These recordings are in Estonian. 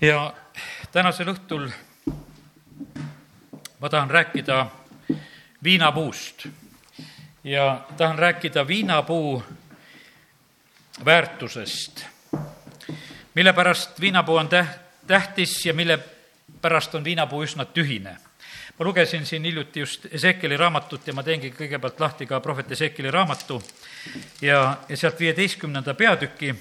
ja tänasel õhtul ma tahan rääkida viinapuust. Ja tahan rääkida viinapuu väärtusest, mille pärast viinapuu on täht-, tähtis ja mille pärast on viinapuu üsna tühine. ma lugesin siin hiljuti just Ezekeli raamatut ja ma teengi kõigepealt lahti ka prohvet Ezekeli raamatu. Ja, ja sealt viieteistkümnenda peatüki.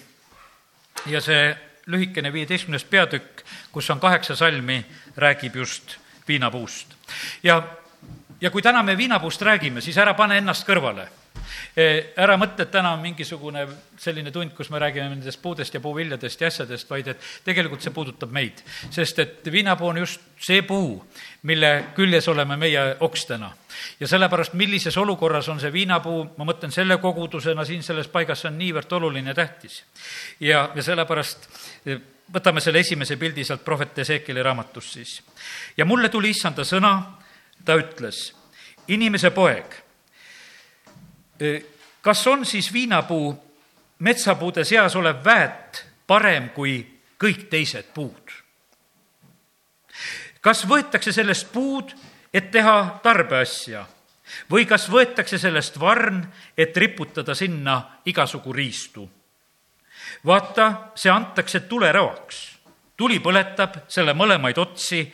Ja see lühikene viieteistkümnes peatükk, kus on kaheksa salmi, räägib just viinapuust. ja, ja kui täna me viinapuust räägime, siis ära pane ennast kõrvale ära mõtle, et täna on mingisugune selline tund, kus me räägime nendest puudest ja puuviljadest ja asjadest, vaid et tegelikult see puudutab meid. sest et viinapuu on just see puu, mille küljes oleme meie okstena. ja sellepärast, millises olukorras on see viinapuu, ma mõtlen selle kogudusena siin selles paigas, see on niivõrd oluline ja tähtis. ja, ja sellepärast võtame selle esimese pildi sealt prohvet Ezekeli raamatust siis. ja mulle tuli issanda sõna, ta ütles, inimese poeg kas on siis viinapuu metsapuude seas olev väet parem kui kõik teised puud? kas võetakse sellest puud, et teha tarbeasja või kas võetakse sellest varn, et riputada sinna igasugu riistu? vaata, see antakse tulerõoks. tuli põletab selle mõlemaid otsi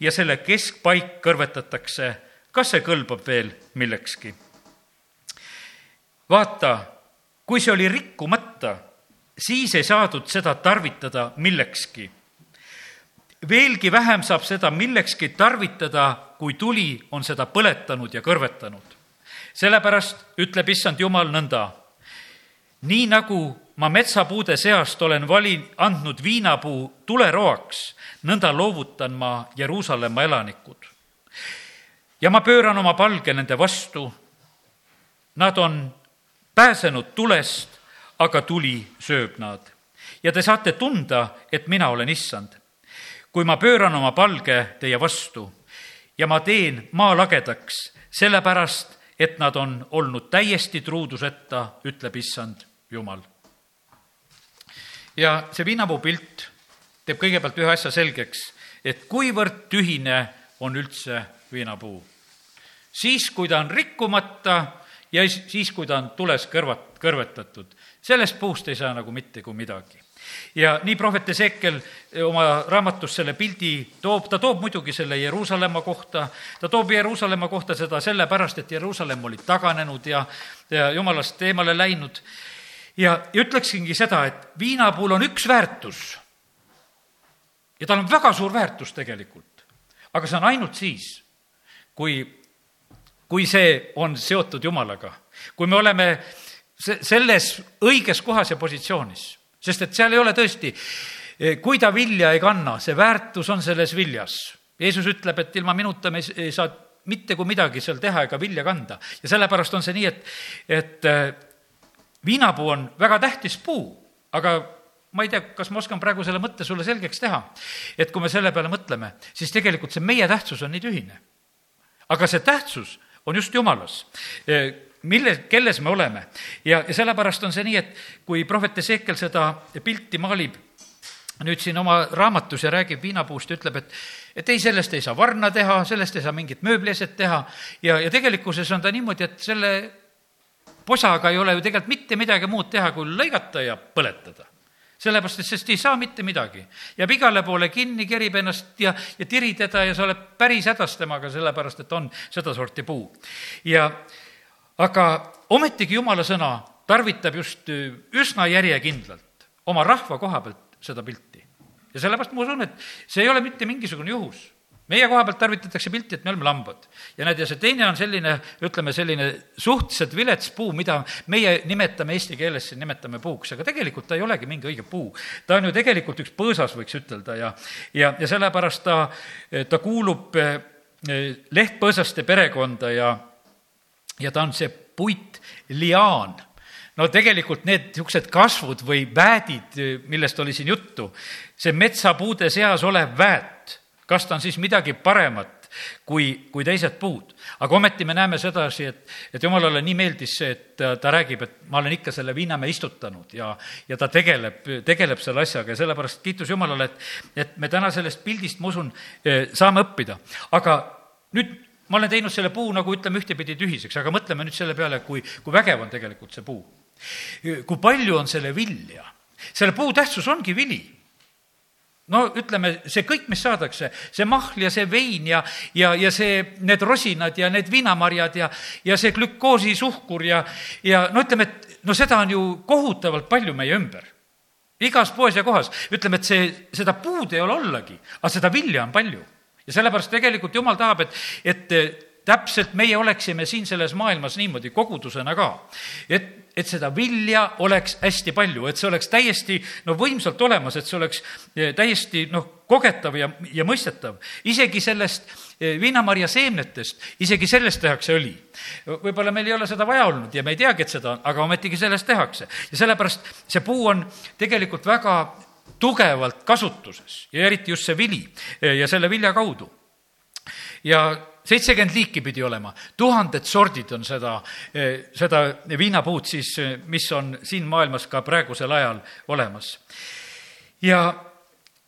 ja selle keskpaik kõrvetatakse. kas see kõlbab veel millekski? Vaata, kui see oli rikkumata, siis ei saadud seda tarvitada millekski. veelgi vähem saab seda millekski tarvitada, kui tuli on seda põletanud ja kõrvetanud. sellepärast ütleb issand Jumal nõnda. nii nagu ma metsapuude seast olen vali-, andnud viinapuu tuleroaks, nõnda loovutan ma Jeruusalemma elanikud. ja ma pööran oma palge nende vastu. Nad on pääsenud tulest, aga tuli sööb nad. ja te saate tunda, et mina olen issand. kui ma pööran oma palge teie vastu ja ma teen maa lagedaks, sellepärast et nad on olnud täiesti truuduseta, ütleb issand Jumal. ja see viinapuu pilt teeb kõigepealt ühe asja selgeks, et kuivõrd tühine on üldse viinapuu. siis, kui ta on rikkumata ja siis, kui ta on tules kõrvat-, kõrvetatud, sellest puust ei saa nagu mitte kui midagi. ja nii prohvet Ezekiel oma raamatus selle pildi toob, ta toob muidugi selle Jeruusalemma kohta, ta toob Jeruusalemma kohta seda sellepärast, et Jeruusalemm oli taganenud ja, ja jumalast eemale läinud. ja, ja ütleksingi seda, et viinapuul on üks väärtus ja tal on väga suur väärtus tegelikult, aga see on ainult siis, kui kui see on seotud Jumalaga, kui me oleme selles õiges kohas ja positsioonis, sest et seal ei ole tõesti, kui ta vilja ei kanna, see väärtus on selles viljas. Jeesus ütleb, et ilma minuta me ei saa mitte kui midagi seal teha ega vilja kanda ja sellepärast on see nii, et, et äh, viinapuu on väga tähtis puu, aga ma ei tea, kas ma oskan praegu selle mõtte sulle selgeks teha. et kui me selle peale mõtleme, siis tegelikult see meie tähtsus on nii tühine. aga see tähtsus on just Jumalas mille, kelles me oleme. ja, ja sellepärast on see nii, et kui prohvet Ezekiel seda pilti maalib nüüd siin oma raamatus ja räägib viinapuust, ütleb, et et ei, sellest ei saa varna teha, sellest ei saa mingit mööblieset teha. Ja, ja tegelikkuses on ta niimoodi, et selle posaga ei ole ju tegelikult mitte midagi muud teha, kui lõigata ja põletada sellepärast, et sest ei saa mitte midagi. jääb igale poole kinni, kerib ennast ja, ja tiri teda ja sa oled päris hädas temaga, sellepärast et on sedasorti puu. ja aga ometigi jumala sõna tarvitab just üsna järjekindlalt oma rahva koha pealt seda pilti. ja sellepärast ma usun, et see ei ole mitte mingisugune juhus meie koha pealt tarvitatakse pilti, et me oleme lambad. ja näed, ja see teine on selline, ütleme, selline suhteliselt vilets puu, mida meie nimetame eesti keeles, nimetame puuks, aga tegelikult ta ei olegi mingi õige puu. ta on ju tegelikult üks põõsas, võiks ütelda, ja, ja, ja sellepärast ta, ta kuulub eh, lehtpõõsaste perekonda ja, ja ta on see puit liaan no tegelikult need niisugused kasvud või väädid, millest oli siin juttu, see metsapuude seas olev väät kas ta on siis midagi paremat kui, kui teised puud. aga ometi me näeme sedasi, et, et jumalale nii meeldis see, et ta, räägib, et ma olen ikka selle viinamäe istutanud ja, ja ta tegeleb, tegeleb selle asjaga ja sellepärast kiitus Jumalale, et, et me täna sellest pildist, ma usun, saame õppida. aga nüüd ma olen teinud selle puu nagu ütleme ühtepidi tühiseks, aga mõtleme nüüd selle peale, kui, kui vägev on tegelikult see puu. kui palju on selle vilja. selle puu tähtsus ongi vili no ütleme, see kõik, mis saadakse, see mahl ja see vein ja, ja, ja see, need rosinad ja need viinamarjad ja, ja see glükoosisuhkur ja, ja no ütleme, et no seda on ju kohutavalt palju meie ümber. igas poes ja kohas, ütleme, et see, seda puud ei ole ollagi, aga seda vilja on palju. ja sellepärast tegelikult jumal tahab, et, et täpselt meie oleksime siin selles maailmas niimoodi kogudusena ka, et et seda vilja oleks hästi palju, et see oleks täiesti no võimsalt olemas, et see oleks eh, täiesti noh, kogetav ja, ja mõistetav. isegi sellest eh, viinamarja seemnetest, isegi sellest tehakse õli. võib-olla meil ei ole seda vaja olnud ja me ei teagi, et seda on, aga ometigi sellest tehakse. ja sellepärast see puu on tegelikult väga tugevalt kasutuses ja eriti just see vili eh, ja selle vilja kaudu. ja seitsekümmend liiki pidi olema, tuhanded sordid on seda, eh, seda viinapuud siis, eh, mis on siin maailmas ka praegusel ajal olemas. ja,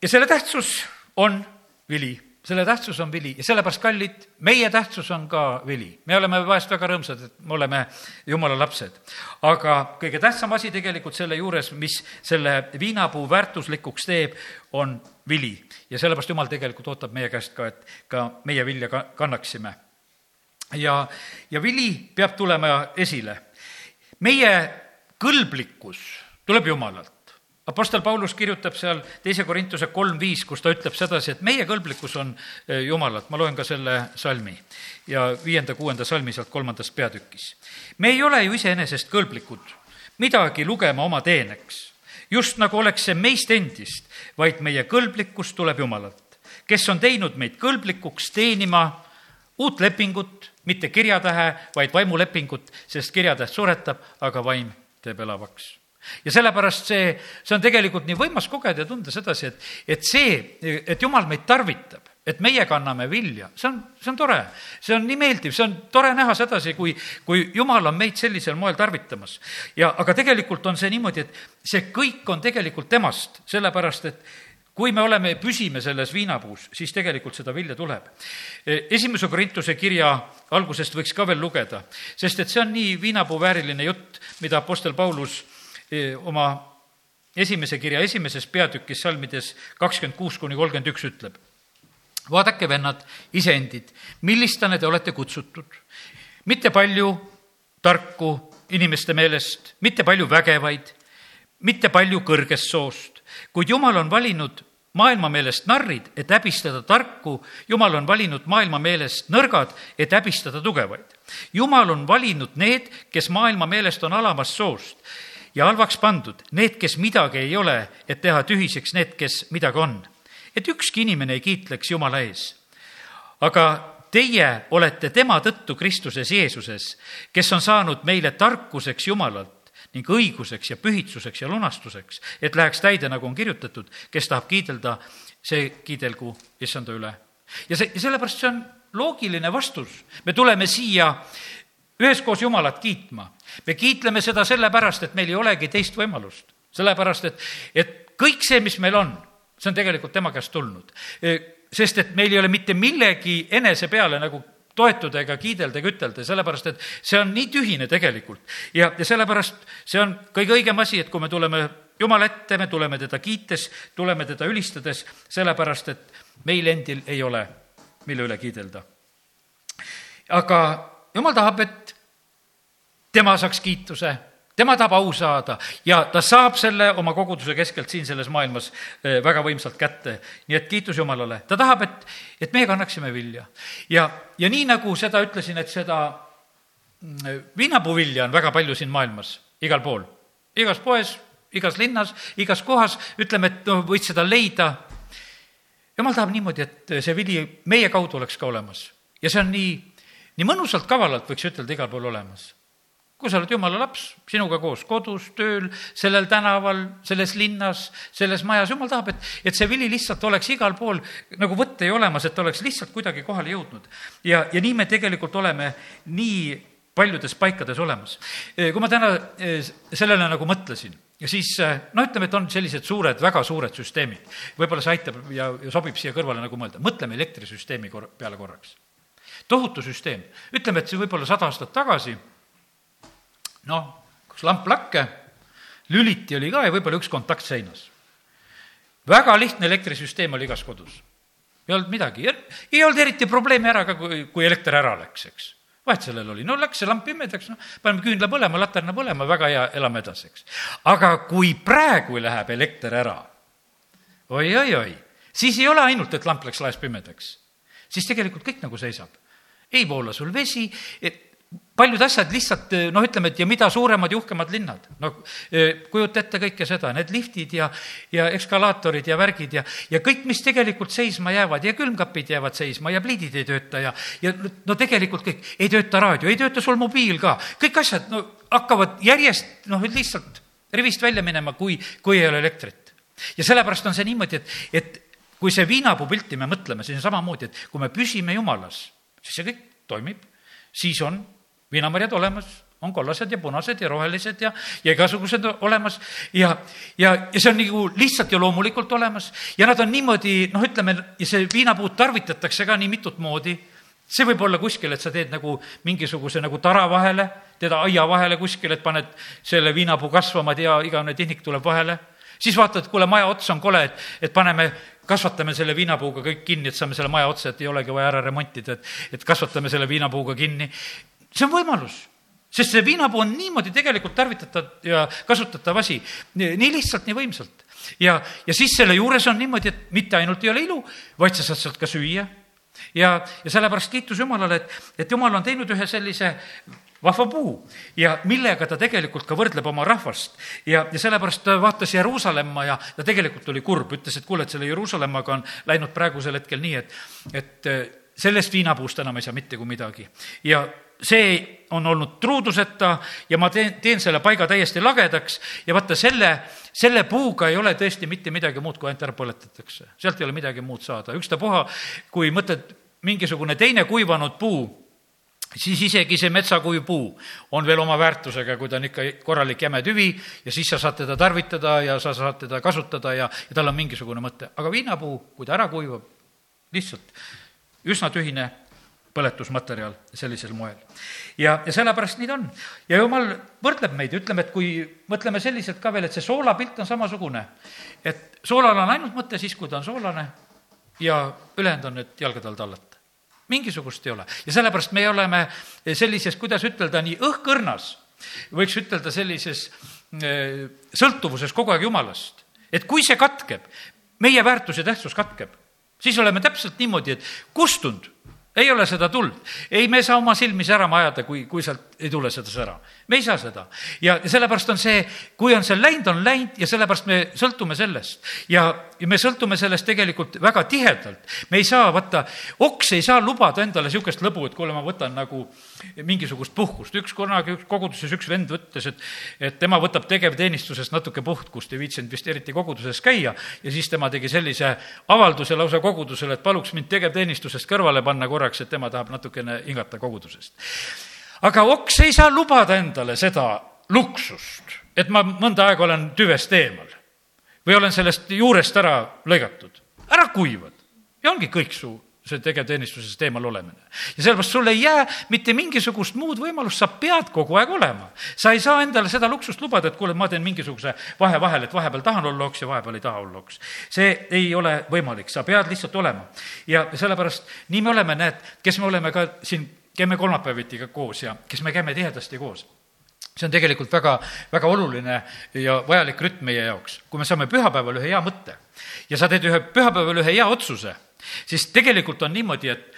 ja selle tähtsus on vili selle tähtsus on vili ja sellepärast, kallid, meie tähtsus on ka vili. me oleme vahest väga rõõmsad, et me oleme jumala lapsed. aga kõige tähtsam asi tegelikult selle juures, mis selle viinapuu väärtuslikuks teeb, on vili. ja sellepärast jumal tegelikult ootab meie käest ka, et ka meie vilja ka kannaksime. ja, ja vili peab tulema esile. meie kõlblikkus tuleb Jumalalt Apostel Paulus kirjutab seal teise Korintuse kolm viis, kus ta ütleb sedasi, et meie kõlblikkus on Jumalat, ma loen ka selle salmi ja viienda-kuuenda salmi sealt kolmandas peatükis. me ei ole ju iseenesest kõlblikud midagi lugema oma teeneks, just nagu oleks see meist endist, vaid meie kõlblikkus tuleb Jumalalt, kes on teinud meid kõlblikuks teenima uut lepingut, mitte kirjatähe, vaid vaimulepingut, sest kirjatäht suretab, aga vaim teeb elavaks ja sellepärast see, see on tegelikult nii võimas kogeda ja tunda sedasi, et, et see, et jumal meid tarvitab, et meie kanname vilja, see on, see on tore. see on nii meeldiv, see on tore näha sedasi, kui, kui jumal on meid sellisel moel tarvitamas. ja, aga tegelikult on see niimoodi, et see kõik on tegelikult temast, sellepärast et kui me oleme, püsime selles viinapuus, siis tegelikult seda vilja tuleb. esimese Korintuse kirja algusest võiks ka veel lugeda, sest et see on nii viinapuu vääriline jutt, mida Apostel Paulus oma esimese kirja esimeses peatükis, salmides kakskümmend kuus kuni kolmkümmend üks ütleb. vaadake, vennad, iseendid, millistena te olete kutsutud. mitte palju tarku inimeste meelest, mitte palju vägevaid, mitte palju kõrgest soost, kuid Jumal on valinud maailma meelest narrid, et häbistada tarku, Jumal on valinud maailma meelest nõrgad, et häbistada tugevaid. Jumal on valinud need, kes maailma meelest on alamast soost ja halvaks pandud need, kes midagi ei ole, et teha tühiseks need, kes midagi on. et ükski inimene ei kiitleks Jumala ees. aga teie olete tema tõttu Kristuses Jeesuses, kes on saanud meile tarkuseks Jumalalt ning õiguseks ja pühitsuseks ja lunastuseks, et läheks täide, nagu on kirjutatud, kes tahab kiidelda, see kiidelgu issanda üle. ja see, ja sellepärast see on loogiline vastus. me tuleme siia üheskoos Jumalat kiitma. Me kiitleme seda sellepärast, et meil ei olegi teist võimalust. sellepärast, et, et kõik see, mis meil on, see on tegelikult tema käest tulnud. E, sest et meil ei ole mitte millegi enese peale nagu toetuda ega kiidelda ega ütelda, sellepärast et see on nii tühine tegelikult. ja, ja sellepärast see on kõige õigem asi, et kui me tuleme Jumala ette, me tuleme teda kiites, tuleme teda ülistades, sellepärast et meil endil ei ole, mille üle kiidelda. aga jumal tahab, et tema saaks kiituse, tema tahab au saada ja ta saab selle oma koguduse keskelt siin selles maailmas eh, väga võimsalt kätte. nii et kiitus Jumalale, ta tahab, et, et meie kannaksime vilja. ja, ja nii nagu seda ütlesin, et seda mm, viinapuuvilja on väga palju siin maailmas, igal pool, igas poes, igas linnas, igas kohas, ütleme, et no võid seda leida. jumal tahab niimoodi, et see vili meie kaudu oleks ka olemas ja see on nii nii mõnusalt kavalalt võiks ütelda igal pool olemas. Kui sa oled jumala laps, sinuga koos kodus, tööl, sellel tänaval, selles linnas, selles majas, jumal tahab, et, et see vili lihtsalt oleks igal pool nagu võtta ja olemas, et oleks lihtsalt kuidagi kohale jõudnud. ja, ja nii me tegelikult oleme nii paljudes paikades olemas. kui ma täna eh, sellele nagu mõtlesin ja siis noh, ütleme, et on sellised suured, väga suured süsteemid. võib-olla see aitab ja, ja sobib siia kõrvale nagu mõelda, mõtleme elektrisüsteemi kor-, peale korraks. tohutu süsteem, ütleme, et see võib-olla sada aastat tagasi noh, kus lamp lakke, lüliti oli ka ja võib-olla üks kontakt seinas. väga lihtne elektrisüsteem oli igas kodus. ei olnud midagi, ei olnud eriti probleemi ära ka, kui, kui elekter ära läks, eks. vahet sellel oli, no läks see lamp pimedaks, noh, paneme küünla põlema, laterna põlema, väga hea, elame edasi, eks. aga kui praegu läheb elekter ära oi, oi-oi-oi, siis ei ole ainult, et lamp läks laes pimedaks, siis tegelikult kõik nagu seisab ei voola sul vesi, paljud asjad lihtsalt noh, ütleme, et ja mida suuremad ja uhkemad linnad, no kujuta ette kõike seda, need liftid ja, ja ekskalaatorid ja värgid ja, ja kõik, mis tegelikult seisma jäävad ja külmkapid jäävad seisma ja pliidid ei tööta ja, ja no tegelikult kõik, ei tööta raadio, ei tööta sul mobiil ka, kõik asjad no hakkavad järjest noh, lihtsalt rivist välja minema, kui, kui ei ole elektrit. ja sellepärast on see niimoodi, et, et kui see viinapuu pilti me mõtleme, siis on samamoodi, et kui me püsime jumalas, siis see kõik toimib, siis on viinamarjad olemas, on kollased ja punased ja rohelised ja, ja igasugused olemas. Ja, ja, ja see on nagu lihtsalt ja loomulikult olemas. Ja nad on niimoodi, noh, ütleme, ja see viinapuud tarvitatakse ka nii mitut moodi. see võib olla kuskil, et sa teed nagu mingisuguse nagu tara vahele, teda aia vahele kuskil, et paned selle viinapuu kasvama, tea, igavene tihnik tuleb vahele. Siis vaatad, kuule, maja ots on kole, et, et paneme, kasvatame selle viinapuuga kõik kinni, et saame selle maja otsa, et ei olegi vaja ära remontida, et, et kasvatame selle viinapuuga kinni see on võimalus sest see viinapuu on niimoodi tegelikult tarvitatav ja kasutatav asi, nii lihtsalt, nii võimsalt. ja, ja siis selle juures on niimoodi, et mitte ainult ei ole ilu, vaid sa saad sealt ka süüa. ja, ja sellepärast kiitus Jumalale, et, et Jumal on teinud ühe sellise vahva puu ja millega ta tegelikult ka võrdleb oma rahvast. ja, ja sellepärast ta vaatas Jeruusalemma ja ta tegelikult oli kurb, ütles, et kuule, et selle Jeruusalemmaga on läinud praegusel hetkel nii, et, et sellest viinapuust enam ei saa mitte kui midagi. ja see on olnud truuduseta ja ma teen, teen selle paiga täiesti lagedaks ja vaata, selle, selle puuga ei ole tõesti mitte midagi muud, kui ainult ära põletatakse. sealt ei ole midagi muud saada, ükstapuha, kui mõtled, mingisugune teine kuivanud puu, siis isegi see metsakuiv puu on veel oma väärtusega, kui ta on ikka korralik jäme tüvi ja siis sa saad teda tarvitada ja sa saad teda kasutada ja, ja tal on mingisugune mõte. aga viinapuu, kui ta ära kuivab, lihtsalt üsna tühine põletusmaterjal sellisel moel. ja, ja sellepärast nii ta on. ja jumal võrdleb meid, ütleme, et kui mõtleme selliselt ka veel, et see soolapilt on samasugune, et soolal on ainult mõte siis, kui ta on soolane ja ülejäänud on, et jalgade all tallata. mingisugust ei ole ja sellepärast me oleme sellises, kuidas ütelda, nii õhkõrnas, võiks ütelda sellises eh, sõltuvuses kogu aeg jumalast. et kui see katkeb, meie väärtus ja tähtsus katkeb, siis oleme täpselt niimoodi, et kustunud ei ole seda tuld. ei, me ei saa oma silmi särama ajada, kui, kui sealt ei tule seda sära. me ei saa seda. ja, sellepärast on see, kui on see läinud, on läinud ja sellepärast me sõltume sellest. ja, ja me sõltume sellest tegelikult väga tihedalt. me ei saa, vaata, oks ei saa lubada endale niisugust lõbu, et kuule, ma võtan nagu mingisugust puhkust. üks kunagi üks koguduses üks vend ütles, et, et tema võtab tegevteenistusest natuke puhkust, ei viitsinud vist eriti koguduses käia ja siis tema tegi sellise avalduse lausa kogudusele, et paluks mind tegevteenistusest kõrvale panna korraks, et tema tahab natukene hingata kogudusest. Aga oks ei saa lubada endale seda luksust, et ma mõnda aega olen tüvest eemal või olen sellest juurest ära lõigatud. ära kuivad ja ongi kõik su see tegevteenistusest eemal olemine. ja sellepärast sul ei jää mitte mingisugust muud võimalust, sa pead kogu aeg olema. sa ei saa endale seda luksust lubada, et kuule, ma teen mingisuguse vahe vahel, et vahepeal tahan olla oks ja vahepeal ei taha olla oks. see ei ole võimalik, sa pead lihtsalt olema. ja sellepärast nii me oleme, näed, kes me oleme ka siin, käime kolmapäeviti ka koos ja kes me käime tihedasti koos see on tegelikult väga, väga oluline ja vajalik rütm meie jaoks. kui me saame pühapäeval ühe hea mõtte ja sa teed ühe pühapäeval ühe hea otsuse siis tegelikult on niimoodi, et,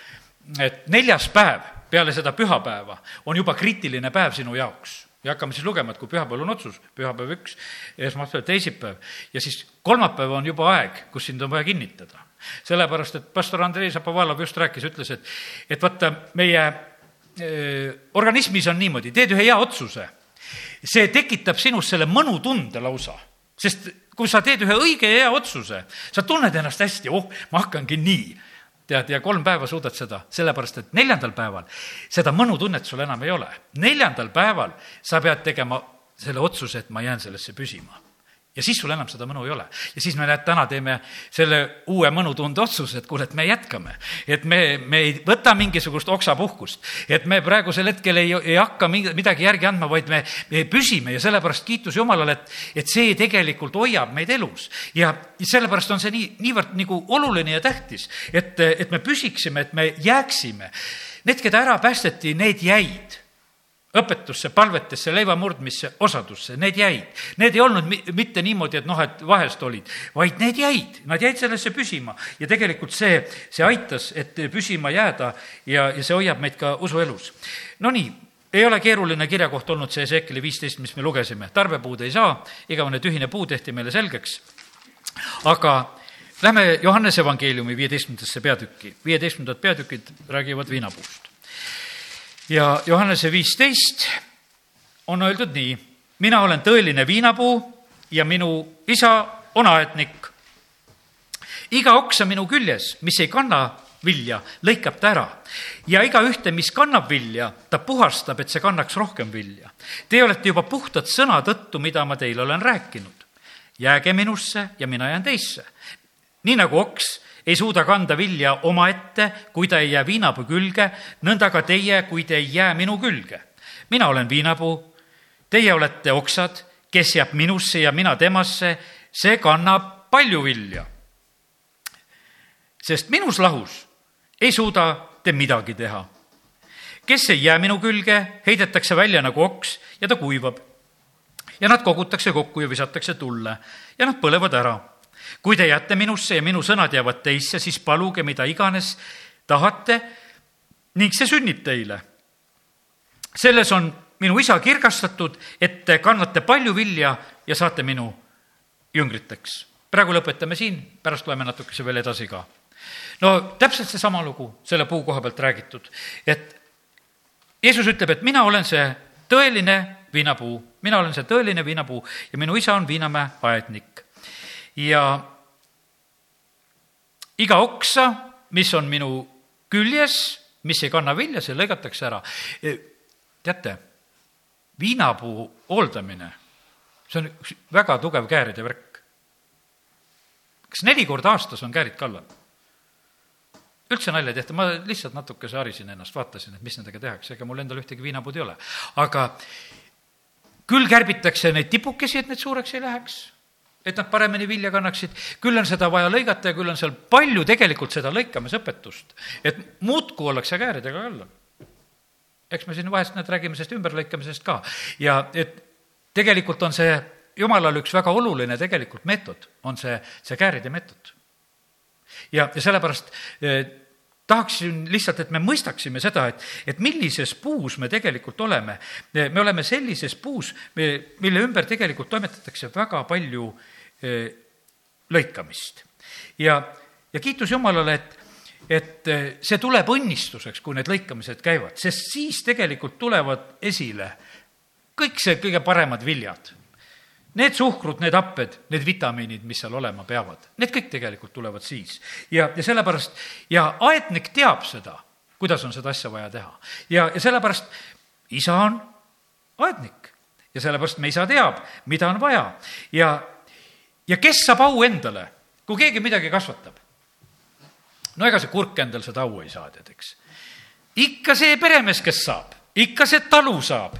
et neljas päev peale seda pühapäeva on juba kriitiline päev sinu jaoks ja hakkame siis lugema, et kui pühapäeval on otsus, pühapäev üks, esmaspäev, teisipäev ja siis kolmapäev on juba aeg, kus sind on vaja kinnitada. sellepärast, et pastor Andrei Zapovalov just rääkis, ütles, et, et vaata, meie organismis on niimoodi, teed ühe hea otsuse, see tekitab sinus selle mõnutunde lausa, sest kui sa teed ühe õige ja hea otsuse, sa tunned ennast hästi, oh, ma hakkangi nii. Tead, ja kolm päeva suudad seda, sellepärast et neljandal päeval seda mõnutunnet sul enam ei ole. neljandal päeval sa pead tegema selle otsuse, et ma jään sellesse püsima ja siis sul enam seda mõnu ei ole. ja siis me näed, täna teeme selle uue mõnutunde otsuse, et kuule, et me jätkame. et me, me ei võta mingisugust oksapuhkust, et me praegusel hetkel ei, ei hakka midagi järgi andma, vaid me, me püsime ja sellepärast kiitus Jumalale, et, et see tegelikult hoiab meid elus. ja sellepärast on see nii, niivõrd nagu oluline ja tähtis, et, et me püsiksime, et me jääksime. Need, keda ära päästeti, need jäid õpetusse, palvetesse, leiva murdmisse, osadusse, need jäid. Need ei olnud mitte niimoodi, et noh, et vahest olid, vaid need jäid, nad jäid sellesse püsima. Ja tegelikult see, see aitas, et püsima jääda ja, ja see hoiab meid ka usuelus. Nonii, ei ole keeruline kirjakoht olnud see Ezekieli viisteist, mis me lugesime, tarbepuud ei saa, igavene tühine puu tehti meile selgeks, aga lähme Johannese evangeeliumi viieteistkümnendasse peatükki, viieteistkümnendad peatükid räägivad viinapuust ja Johannese viisteist on öeldud nii, mina olen tõeline viinapuu ja minu isa on aednik. iga oksa minu küljes, mis ei kanna vilja, lõikab ta ära ja igaühte, mis kannab vilja, ta puhastab, et see kannaks rohkem vilja. Te olete juba puhtad sõna tõttu, mida ma teile olen rääkinud. jääge minusse ja mina jään teisse. nii nagu oks ei suuda kanda vilja omaette, kui ta ei jää viinapuu külge, nõnda ka teie, kui te ei jää minu külge. mina olen viinapuu, teie olete oksad, kes jääb minusse ja mina temasse, see kannab palju vilja. sest minus lahus ei suuda te midagi teha. kes ei jää minu külge, heidetakse välja nagu oks ja ta kuivab. ja nad kogutakse kokku ja visatakse tulle ja nad põlevad ära kui te jääte minusse ja minu sõnad jäävad teisse, siis paluge mida iganes tahate ning see sünnib teile. selles on minu isa kirgastatud, et te kannate palju vilja ja saate minu jüngriteks. praegu lõpetame siin, pärast loeme natukese veel edasi ka. no täpselt seesama lugu selle puu koha pealt räägitud, et Jeesus ütleb, et mina olen see tõeline viinapuu, mina olen see tõeline viinapuu ja minu isa on viinamäe aednik ja iga oksa, mis on minu küljes, mis ei kanna vilja, see lõigatakse ära. E, teate, viinapuu hooldamine, see on üks väga tugev kääride värk. kas neli korda aastas on käärid kallal? üldse nalja ei tehta, ma lihtsalt natukese harisin ennast, vaatasin, et mis nendega tehakse, ega mul endal ühtegi viinapuud ei ole. aga küll kärbitakse neid tipukesi, et need suureks ei läheks et nad paremini vilja kannaksid, küll on seda vaja lõigata ja küll on seal palju tegelikult seda lõikamisõpetust, et muudkui ollakse kääridega kallal. eks me siin vahest nüüd räägime sellest ümberlõikamisest ka ja et tegelikult on see jumalal üks väga oluline tegelikult meetod, on see, see kääride meetod. ja, ja sellepärast eh, tahaksin lihtsalt, et me mõistaksime seda, et, et millises puus me tegelikult oleme. me oleme sellises puus, mille ümber tegelikult toimetatakse väga palju Eh, lõikamist. ja, ja kiitus Jumalale, et, et eh, see tuleb õnnistuseks, kui need lõikamised käivad, sest siis tegelikult tulevad esile kõik see kõige paremad viljad. Need suhkrud, need happed, need vitamiinid, mis seal olema peavad, need kõik tegelikult tulevad siis. ja, ja sellepärast, ja aednik teab seda, kuidas on seda asja vaja teha. ja, ja sellepärast isa on aednik ja sellepärast me isa teab, mida on vaja ja ja kes saab au endale, kui keegi midagi kasvatab? no ega see kurk endal seda au ei saa, tead, eks. ikka see peremees, kes saab, ikka see talu saab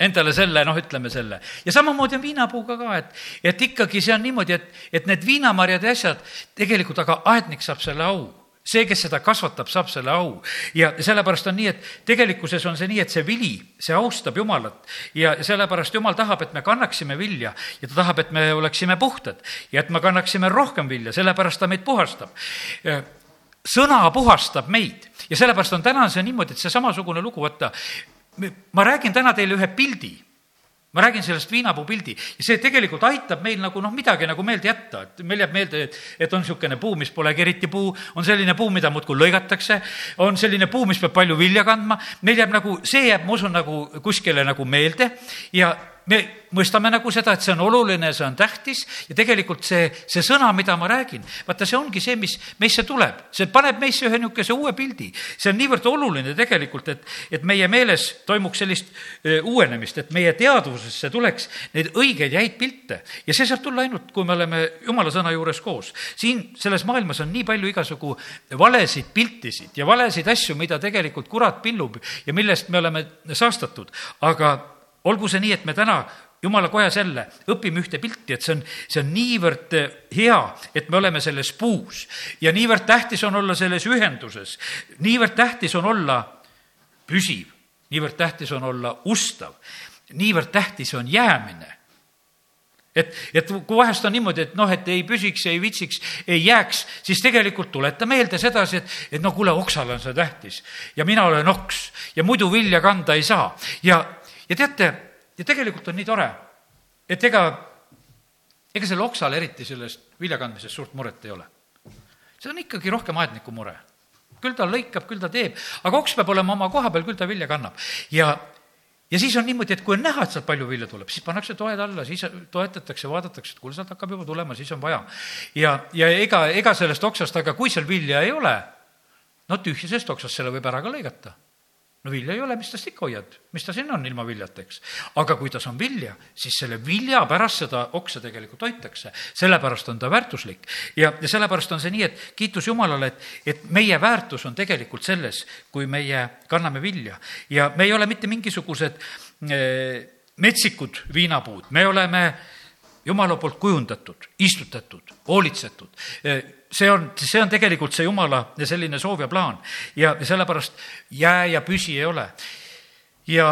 endale selle, noh, ütleme selle. ja samamoodi on viinapuuga ka, et, et ikkagi see on niimoodi, et, et need viinamarjad ja asjad, tegelikult aga aednik saab selle au see, kes seda kasvatab, saab selle au. ja sellepärast on nii, et tegelikkuses on see nii, et see vili, see austab Jumalat. Ja sellepärast Jumal tahab, et me kannaksime vilja. Ja ta tahab, et me oleksime puhtad. Ja et me kannaksime rohkem vilja, sellepärast ta meid puhastab. sõna puhastab meid. Ja sellepärast on täna see niimoodi, et see samasugune lugu, vaata, ma räägin täna teile ühe pildi ma räägin sellest viinapuu pildi ja see tegelikult aitab meil nagu noh, midagi nagu meelde jätta, et meil jääb meelde, et, et on niisugune puu, mis polegi eriti puu, on selline puu, mida muudkui lõigatakse, on selline puu, mis peab palju vilja kandma, meil jääb nagu, see jääb, ma usun, nagu kuskile nagu meelde. Ja me mõistame nagu seda, et see on oluline, see on tähtis ja tegelikult see, see sõna, mida ma räägin, vaata, see ongi see, mis meisse tuleb, see paneb meisse ühe niisuguse uue pildi. see on niivõrd oluline tegelikult, et, et meie meeles toimuks sellist uuenemist, et meie teadvusesse tuleks neid õigeid ja häid pilte ja see saab tulla ainult, kui me oleme jumala sõna juures koos. siin selles maailmas on nii palju igasugu valesid piltisid ja valesid asju, mida tegelikult kurat pillub ja millest me oleme saastatud, aga olgu see nii, et me täna jumala kojas jälle õpime ühte pilti, et see on, see on niivõrd eh, hea, et me oleme selles puus. Ja niivõrd tähtis on olla selles ühenduses, niivõrd tähtis on olla püsiv, niivõrd tähtis on olla ustav, niivõrd tähtis on jäämine. Et, et kui vahest on niimoodi, et noh, et ei püsiks, ei viitsiks, ei jääks, siis tegelikult tuleta meelde sedasi, et, et no kuule, oksal on see tähtis. Ja mina olen oks. Ja muidu vilja kanda ei saa. Ja ja teate, ja tegelikult on nii tore, et ega, ega sellel oksal eriti sellest viljakandmisest suurt muret ei ole. see on ikkagi rohkem aedniku mure. küll ta lõikab, küll ta teeb, aga oks peab olema oma koha peal, küll ta vilja kannab. ja, ja siis on niimoodi, et kui on näha, et sealt palju vilja tuleb, siis pannakse toed alla, siis toetatakse, vaadatakse, et kuule, sealt hakkab juba tulema, siis on vaja. ja, ja ega, ega sellest oksast, aga kui seal vilja ei ole, no tühjasest oksast selle võib ära ka lõigata no vilja ei ole, mis tast ikka hoiad, mis ta siin on ilma viljata, eks. aga kui tas on vilja, siis selle vilja pärast seda oksa tegelikult hoitakse, sellepärast on ta väärtuslik. ja, ja sellepärast on see nii, et kiitus Jumalale, et, et meie väärtus on tegelikult selles, kui meie kanname vilja ja me ei ole mitte mingisugused eh, metsikud viinapuud, me oleme jumala poolt kujundatud, istutatud, hoolitsetud eh, see on, see on tegelikult see jumala selline soov ja plaan ja sellepärast jää ja püsi ei ole. ja,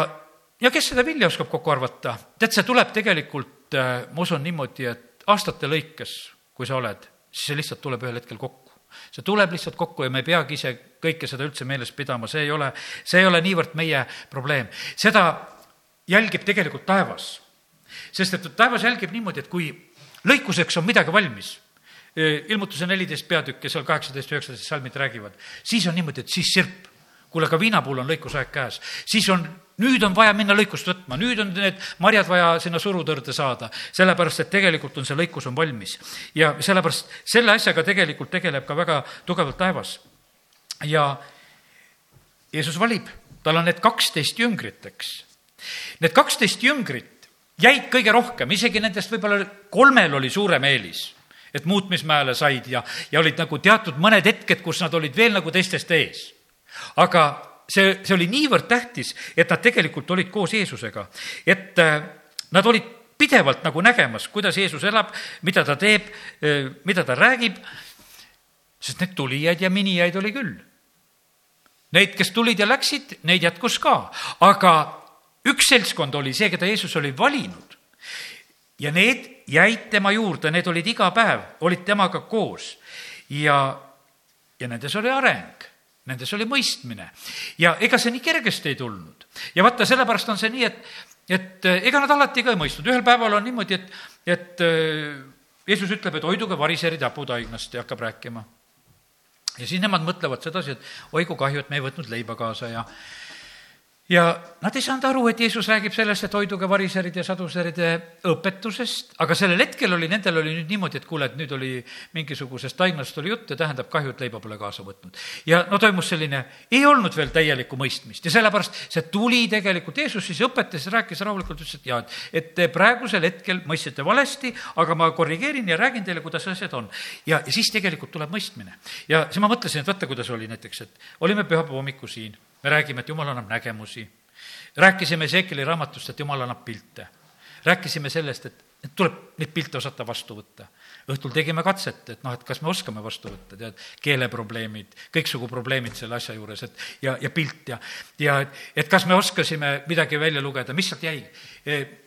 ja kes seda vilja oskab kokku arvata, tead, see tuleb tegelikult, äh, ma usun niimoodi, et aastate lõikes, kui sa oled, siis see lihtsalt tuleb ühel hetkel kokku. see tuleb lihtsalt kokku ja me ei peagi ise kõike seda üldse meeles pidama, see ei ole, see ei ole niivõrd meie probleem. seda jälgib tegelikult taevas. Sest et taevas jälgib niimoodi, et kui lõikuseks on midagi valmis ilmutuse neliteist peatükk ja seal kaheksateist, üheksateist salmid räägivad, siis on niimoodi, et siis sirp. kuule, ka viina puhul on lõikusaeg käes, siis on, nüüd on vaja minna lõikust võtma, nüüd on need marjad vaja sinna surutõrde saada, sellepärast et tegelikult on see lõikus on valmis. ja sellepärast selle asjaga tegelikult tegeleb ka väga tugevalt taevas. ja Jeesus valib, tal on need kaksteist jüngrit, eks. Need kaksteist jüngrit jäid kõige rohkem, isegi nendest võib-olla kolmel oli suurem eelis et muutmismäele said ja, ja olid nagu teatud mõned hetked, kus nad olid veel nagu teistest ees. aga see, see oli niivõrd tähtis, et nad tegelikult olid koos Jeesusega, et äh, nad olid pidevalt nagu nägemas, kuidas Jeesus elab, mida ta teeb, äh, mida ta räägib, sest need tulijaid ja minijaid oli küll. Neid, kes tulid ja läksid, neid jätkus ka, aga üks seltskond oli see, keda Jeesus oli valinud ja need jäid tema juurde, need olid iga päev, olid temaga koos ja, ja nendes oli areng, nendes oli mõistmine ja ega see nii kergesti ei tulnud. ja vaata, sellepärast on see nii, et, et eh, ega nad alati ka ei mõistnud, ühel päeval on niimoodi, et, et eh, Jeesus ütleb, et hoiduge variserid haputaignast ja hakkab rääkima. ja siis nemad mõtlevad sedasi, et oi kui kahju, et me ei võtnud leiba kaasa ja ja nad ei saanud aru, et Jeesus räägib sellest, et hoiduge variseride ja saduseride õpetusest, aga sellel hetkel oli, nendel oli nüüd niimoodi, et kuule, et nüüd oli mingisugusest taignast oli jutt ja tähendab kahju, et leiba pole kaasa võtnud. ja no toimus selline, ei olnud veel täielikku mõistmist ja sellepärast see tuli tegelikult, Jeesus siis õpetas, rääkis rahulikult, ütles, et jaa, et te praegusel hetkel mõistsite valesti, aga ma korrigeerin ja räägin teile, kuidas asjad on. ja, ja siis tegelikult tuleb mõistmine. ja siis ma mõtlesin, et vaata, kuidas oli näiteks, et olime pühapäeva hommikul siin me räägime, et Jumal annab nägemusi. rääkisime Ezekieli raamatust, et Jumal annab pilte. rääkisime sellest, et, et tuleb neid pilte osata vastu võtta. õhtul tegime katset, et noh, et kas me oskame vastu võtta, tead, keeleprobleemid, kõiksugu probleemid selle asja juures, et ja, ja pilt ja, ja et, et kas me oskasime midagi välja lugeda, mis sealt jäi.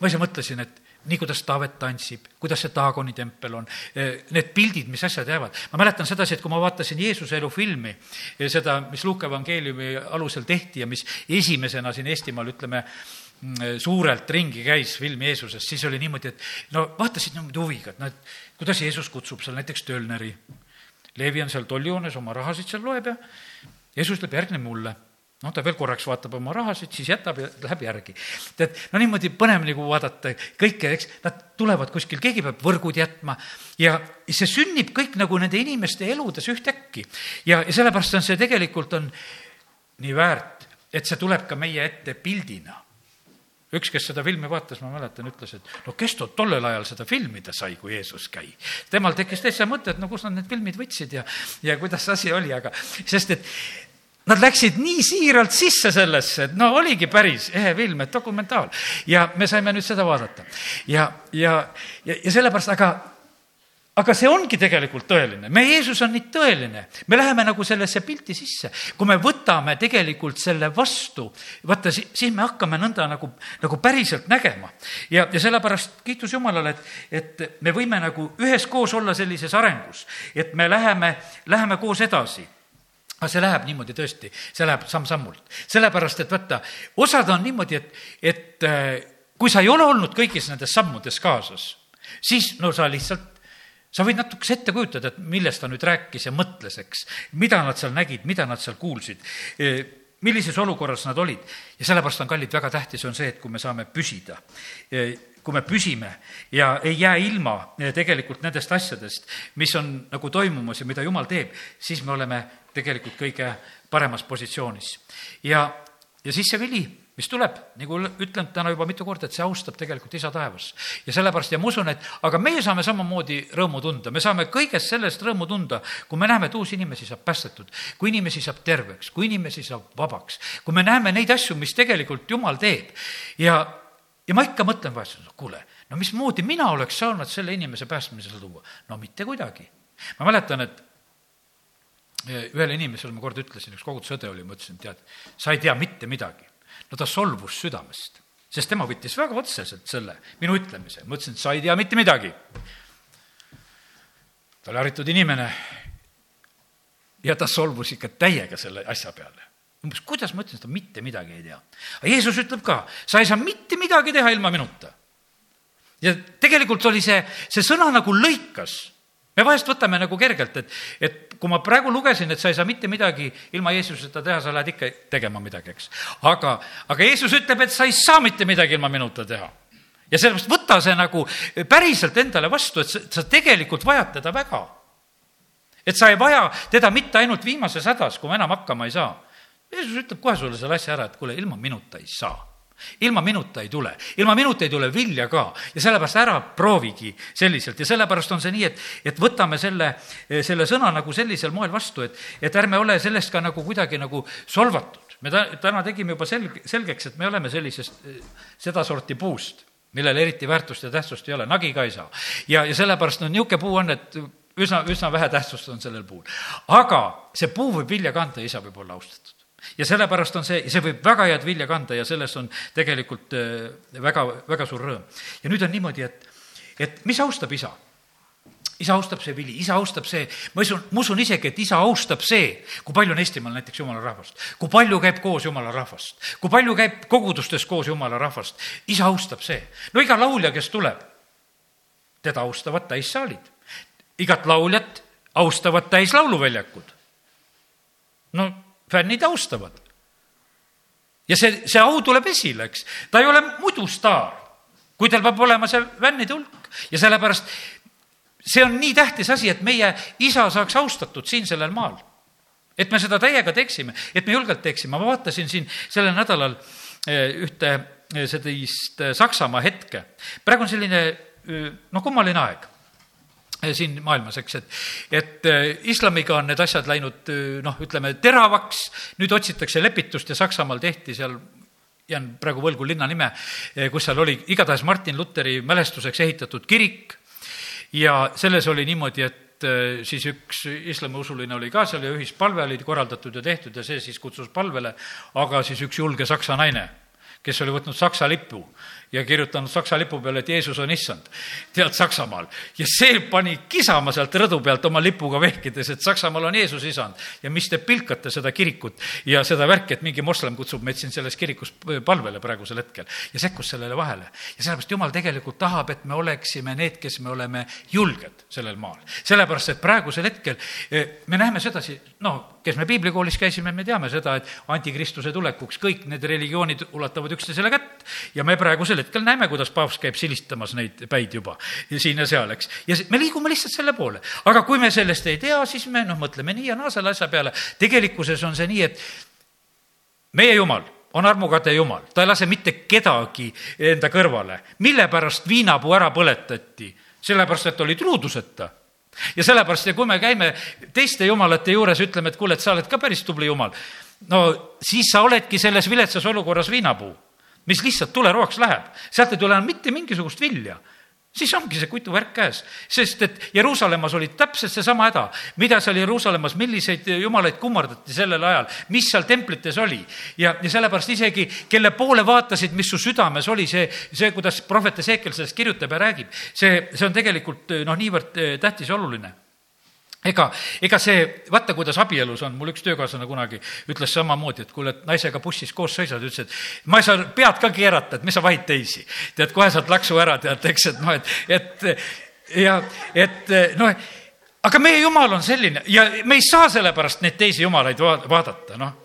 ma ise mõtlesin, et nii kuidas Taavet tantsib, kuidas see Taagoni tempel on, need pildid, mis asjad jäävad. ma mäletan sedasi, et kui ma vaatasin Jeesuse elu filmi, seda, mis Luuke evangeeliumi alusel tehti ja mis esimesena siin Eestimaal, ütleme, mm, suurelt ringi käis film Jeesusest, siis oli niimoodi, et no vaatasid niimoodi huviga, et noh, et kuidas Jeesus kutsub seal näiteks töölneri. Leevi on seal tollijoones, oma rahasid seal loeb ja Jeesus ütleb, järgne mulle noh, ta veel korraks vaatab oma rahasid, siis jätab ja läheb järgi. tead, no niimoodi põnev nagu vaadata kõike, eks, nad tulevad kuskil, keegi peab võrgud jätma ja see sünnib kõik nagu nende inimeste eludes ühtäkki. ja, ja sellepärast on see tegelikult on nii väärt, et see tuleb ka meie ette pildina üks, kes seda filmi vaatas, ma mäletan, ütles, et no kes tol tollel ajal seda filmida sai, kui Jeesus käi. temal tekkis täitsa mõte, et no kus nad need filmid võtsid ja, ja kuidas see asi oli, aga sest et Nad läksid nii siiralt sisse sellesse, et no oligi päris ehe film, et dokumentaal. ja me saime nüüd seda vaadata. ja, ja, ja, ja sellepärast, aga, aga see ongi tegelikult tõeline. meie Jeesus on nii tõeline. me läheme nagu sellesse pilti sisse. kui me võtame tegelikult selle vastu, vaata, siis me hakkame nõnda nagu, nagu päriselt nägema. ja, ja sellepärast kiitus Jumalale, et, et me võime nagu üheskoos olla sellises arengus, et me läheme, läheme koos edasi aga see läheb niimoodi tõesti, see läheb samm-sammult. sellepärast, et vaata, osad on niimoodi, et, et äh, kui sa ei ole olnud kõigis nendes sammudes kaasas, siis no sa lihtsalt sa võid natukese ette kujutada, et millest ta nüüd rääkis ja mõtles, eks, mida nad seal nägid, mida nad seal kuulsid, äh, millises olukorras nad olid. ja sellepärast on, kallid, väga tähtis on see, et kui me saame püsida, äh, kui me püsime ja ei jää ilma tegelikult nendest asjadest, mis on nagu toimumas ja mida Jumal teeb, siis me oleme tegelikult kõige paremas positsioonis. ja, ja siis see vili, mis tuleb, nagu ütlen täna juba mitu korda, et see austab tegelikult isa taevas. ja sellepärast ja ma usun, et aga meie saame samamoodi rõõmu tunda, me saame kõigest sellest rõõmu tunda, kui me näeme, et uusi inimesi saab päästetud, kui inimesi saab terveks, kui inimesi saab vabaks, kui me näeme neid asju, mis tegelikult Jumal teeb. ja, ja ma ikka mõtlen vahest, kuule, no mismoodi mina oleks saanud selle inimese päästmisele tuua? no mitte kuidagi. ma mäletan, et ühele inimesele ma kord ütlesin, üks kogudusõde oli, ma ütlesin, tead, sa ei tea mitte midagi. no ta solvus südamest, sest tema võttis väga otseselt selle minu ütlemise, ma ütlesin, et sa ei tea mitte midagi. ta oli haritud inimene ja ta solvus ikka täiega selle asja peale. umbes, kuidas ma ütlen, ta mitte midagi ei tea. aga Jeesus ütleb ka, sa ei saa mitte midagi teha ilma minuta. ja tegelikult oli see, see sõna nagu lõikas me vahest võtame nagu kergelt, et, et kui ma praegu lugesin, et sa ei saa mitte midagi ilma Jeesuseta teha, sa lähed ikka tegema midagi, eks. aga, aga Jeesus ütleb, et sa ei saa mitte midagi ilma minuta teha. ja sellepärast võta see nagu päriselt endale vastu, et sa, sa tegelikult vajad teda väga. et sa ei vaja teda mitte ainult viimases hädas, kui ma enam hakkama ei saa. Jeesus ütleb kohe sulle selle asja ära, et kuule, ilma minuta ei saa ilma minuta ei tule, ilma minuta ei tule vilja ka ja sellepärast ära proovigi selliselt ja sellepärast on see nii, et, et võtame selle, selle sõna nagu sellisel moel vastu, et, et ärme ole sellest ka nagu kuidagi nagu solvatud. me ta, täna tegime juba selg-, selgeks, et me oleme sellisest, sedasorti puust, millel eriti väärtust ja tähtsust ei ole, nagi ka ei saa. ja, ja sellepärast no niisugune puu on, et üsna, üsna vähe tähtsust on sellel puul. aga see puu võib vilja kanda ja isa võib olla austatud ja sellepärast on see, see võib väga head vilja kanda ja sellest on tegelikult äh, väga, väga suur rõõm. ja nüüd on niimoodi, et, et mis austab isa? isa austab see vili, isa austab see, ma usun, ma usun isegi, et isa austab see, kui palju on Eestimaal näiteks jumala rahvast, kui palju käib koos jumala rahvast, kui palju käib kogudustes koos jumala rahvast, isa austab see. no iga laulja, kes tuleb, teda austavad täissaalid. igat lauljat austavad täis lauluväljakud. no fännid austavad. ja see, see au tuleb esile, eks. ta ei ole muidu staar, kui tal peab olema see fännide hulk ja sellepärast see on nii tähtis asi, et meie isa saaks austatud siin sellel maal. et me seda täiega teeksime, et me julgelt teeksime, ma vaatasin siin sellel nädalal eh, ühte eh, sellist eh, Saksamaa hetke. praegu on selline noh, kummaline aeg siin maailmas, eks, et, et äh, islamiga on need asjad läinud äh, noh, ütleme teravaks, nüüd otsitakse lepitust ja Saksamaal tehti seal jään praegu võlgu linna nime, äh, kus seal oli igatahes Martin Luteri mälestuseks ehitatud kirik. Ja selles oli niimoodi, et siis üks islamiusuline oli ka seal ja ühispalve oli korraldatud ja tehtud ja see siis kutsus palvele, aga siis üks julge saksa naine kes oli võtnud Saksa lipu ja kirjutanud Saksa lipu peale, et Jeesus on issand, tead Saksamaal. ja see pani kisama sealt rõdu pealt oma lipuga vehkides, et Saksamaal on Jeesus isand. ja mis te pilkate seda kirikut ja seda värki, et mingi moslem kutsub meid siin selles kirikus palvele praegusel hetkel ja sekkus sellele vahele. ja sellepärast Jumal tegelikult tahab, et me oleksime need, kes me oleme julged sellel maal. sellepärast, et praegusel hetkel eh, me näeme sedasi, no kes me piiblikoolis käisime, me teame seda, et antikristuse tulekuks kõik need religioonid ulatavad üksteisele kätt ja me praegusel hetkel näeme, kuidas paavst käib silistamas neid päid juba ja siin ja seal, eks. ja me liigume lihtsalt selle poole. aga kui me sellest ei tea, siis me noh, mõtleme nii ja naa selle asja peale. tegelikkuses on see nii, et meie Jumal on armukade Jumal, ta ei lase mitte kedagi enda kõrvale. mille pärast viinapuu ära põletati? sellepärast, et oli truuduseta ja sellepärast, ja kui me käime teiste jumalate juures, ütleme, et kuule, et sa oled ka päris tubli jumal, no siis sa oledki selles viletsas olukorras viinapuu mis lihtsalt tuleroaks läheb, sealt ei tule enam mitte mingisugust vilja. Siis ongi see kutuvärk käes, sest et Jeruusalemmas oli täpselt seesama häda, mida seal Jeruusalemmas, milliseid jumalaid kummardati sellel ajal, mis seal templites oli. ja, ja sellepärast isegi, kelle poole vaatasid, mis su südames oli, see, see, kuidas prohvet Ezekiel sellest kirjutab ja räägib, see, see on tegelikult noh, niivõrd eh, tähtis ja oluline ega, ega see, vaata, kuidas abielus on, mul üks töökaaslane kunagi ütles samamoodi, et kuule, et naisega bussis koos sõidad, ütles, et ma ei saa pead ka keerata, et mis sa vahid teisi. tead, kohe saad laksu ära, tead, eks, et noh, et, et ja et noh, aga meie jumal on selline ja me ei saa sellepärast neid teisi jumalaid vaadata, noh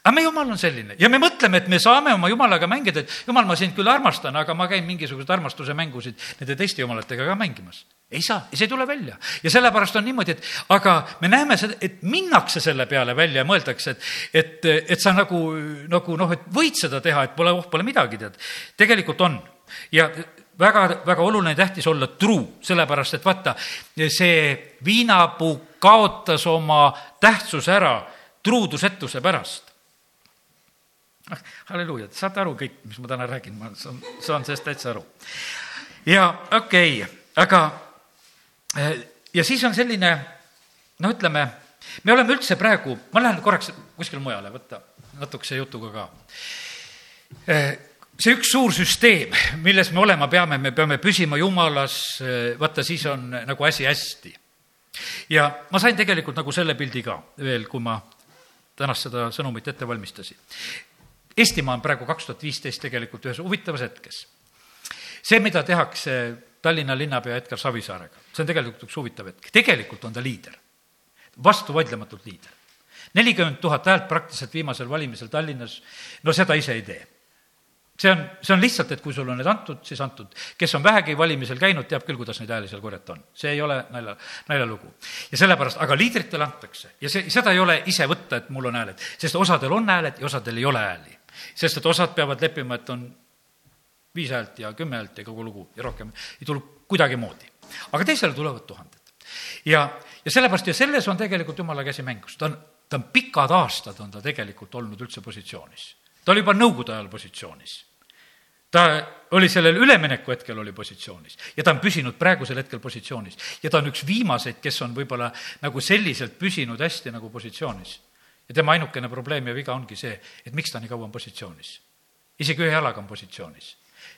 aga meie jumal on selline ja me mõtleme, et me saame oma jumalaga mängida, et jumal, ma sind küll armastan, aga ma käin mingisuguseid armastuse mängusid nende teiste jumalatega ka mängimas. ei saa, see ei tule välja. ja sellepärast on niimoodi, et aga me näeme seda, et minnakse selle peale välja ja mõeldakse, et, et, et sa nagu, nagu noh, et võid seda teha, et pole, oh, pole midagi, tead. tegelikult on ja väga, väga oluline, tähtis olla truu, sellepärast et vaata, see viinapuu kaotas oma tähtsuse ära truudusetuse pärast noh, halleluuja, saate aru kõik, mis ma täna räägin, ma saan, saan sellest täitsa aru. ja okei okay,, aga eh, ja siis on selline, no ütleme, me oleme üldse praegu, ma lähen korraks kuskile mujale, võtta natukese jutuga ka. Eh, see üks suur süsteem, milles me olema peame, me peame püsima Jumalas, eh, vaata, siis on nagu asi hästi. ja ma sain tegelikult nagu selle pildi ka veel, kui ma tänast seda sõnumit ette valmistasin. Eestimaa on praegu kaks tuhat viisteist tegelikult ühes huvitavas hetkes. see, mida tehakse Tallinna linnapea Edgar Savisaarega, see on tegelikult üks huvitav hetk, tegelikult on ta liider, vastuvaidlematult liider. nelikümmend tuhat häält praktiliselt viimasel valimisel Tallinnas, no seda ise ei tee see on, see on lihtsalt, et kui sul on need antud, siis antud. kes on vähegi valimisel käinud, teab küll, kuidas neid hääli seal korjata on. see ei ole nalja, naljalugu. ja sellepärast, aga liidritele antakse ja see, seda ei ole ise võtta, et mul on hääled, sest osadel on hääled ja osadel ei ole hääli sest et osad peavad leppima, et on viis häält ja kümme häält ja kogu lugu ja rohkem ei tule kuidagimoodi. aga teisele tulevad tuhanded. ja, ja sellepärast ja selles on tegelikult jumala käsi mängus, ta on, ta on pikad aastad on ta tegelikult olnud üldse positsioonis. ta oli juba nõukogude ajal positsioonis. ta oli sellel ülemineku hetkel oli positsioonis ja ta on püsinud praegusel hetkel positsioonis. ja ta on üks viimaseid, kes on võib-olla nagu selliselt püsinud hästi nagu positsioonis ja tema ainukene probleem ja viga ongi see, et miks ta nii kaua on positsioonis. isegi ühe jalaga on positsioonis.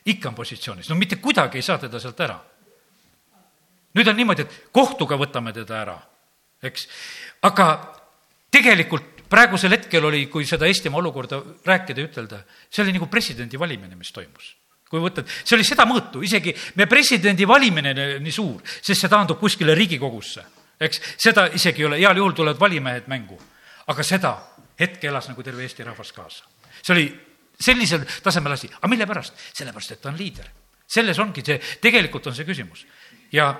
ikka on positsioonis, no mitte kuidagi ei saa teda sealt ära. nüüd on niimoodi, et kohtuga võtame teda ära, eks, aga tegelikult praegusel hetkel oli, kui seda Eestimaa olukorda rääkida ja ütelda, see oli nagu presidendi valimine, mis toimus. Kui võtad, see oli seda mõõtu, isegi meie presidendi valimine nii suur, sest see taandub kuskile Riigikogusse, eks, seda isegi ei ole, heal juhul tulevad valimehed mängu aga seda hetke elas nagu terve Eesti rahvas kaasa. see oli sellisel tasemel asi, aga mille pärast? sellepärast, et ta on liider. selles ongi see, tegelikult on see küsimus. ja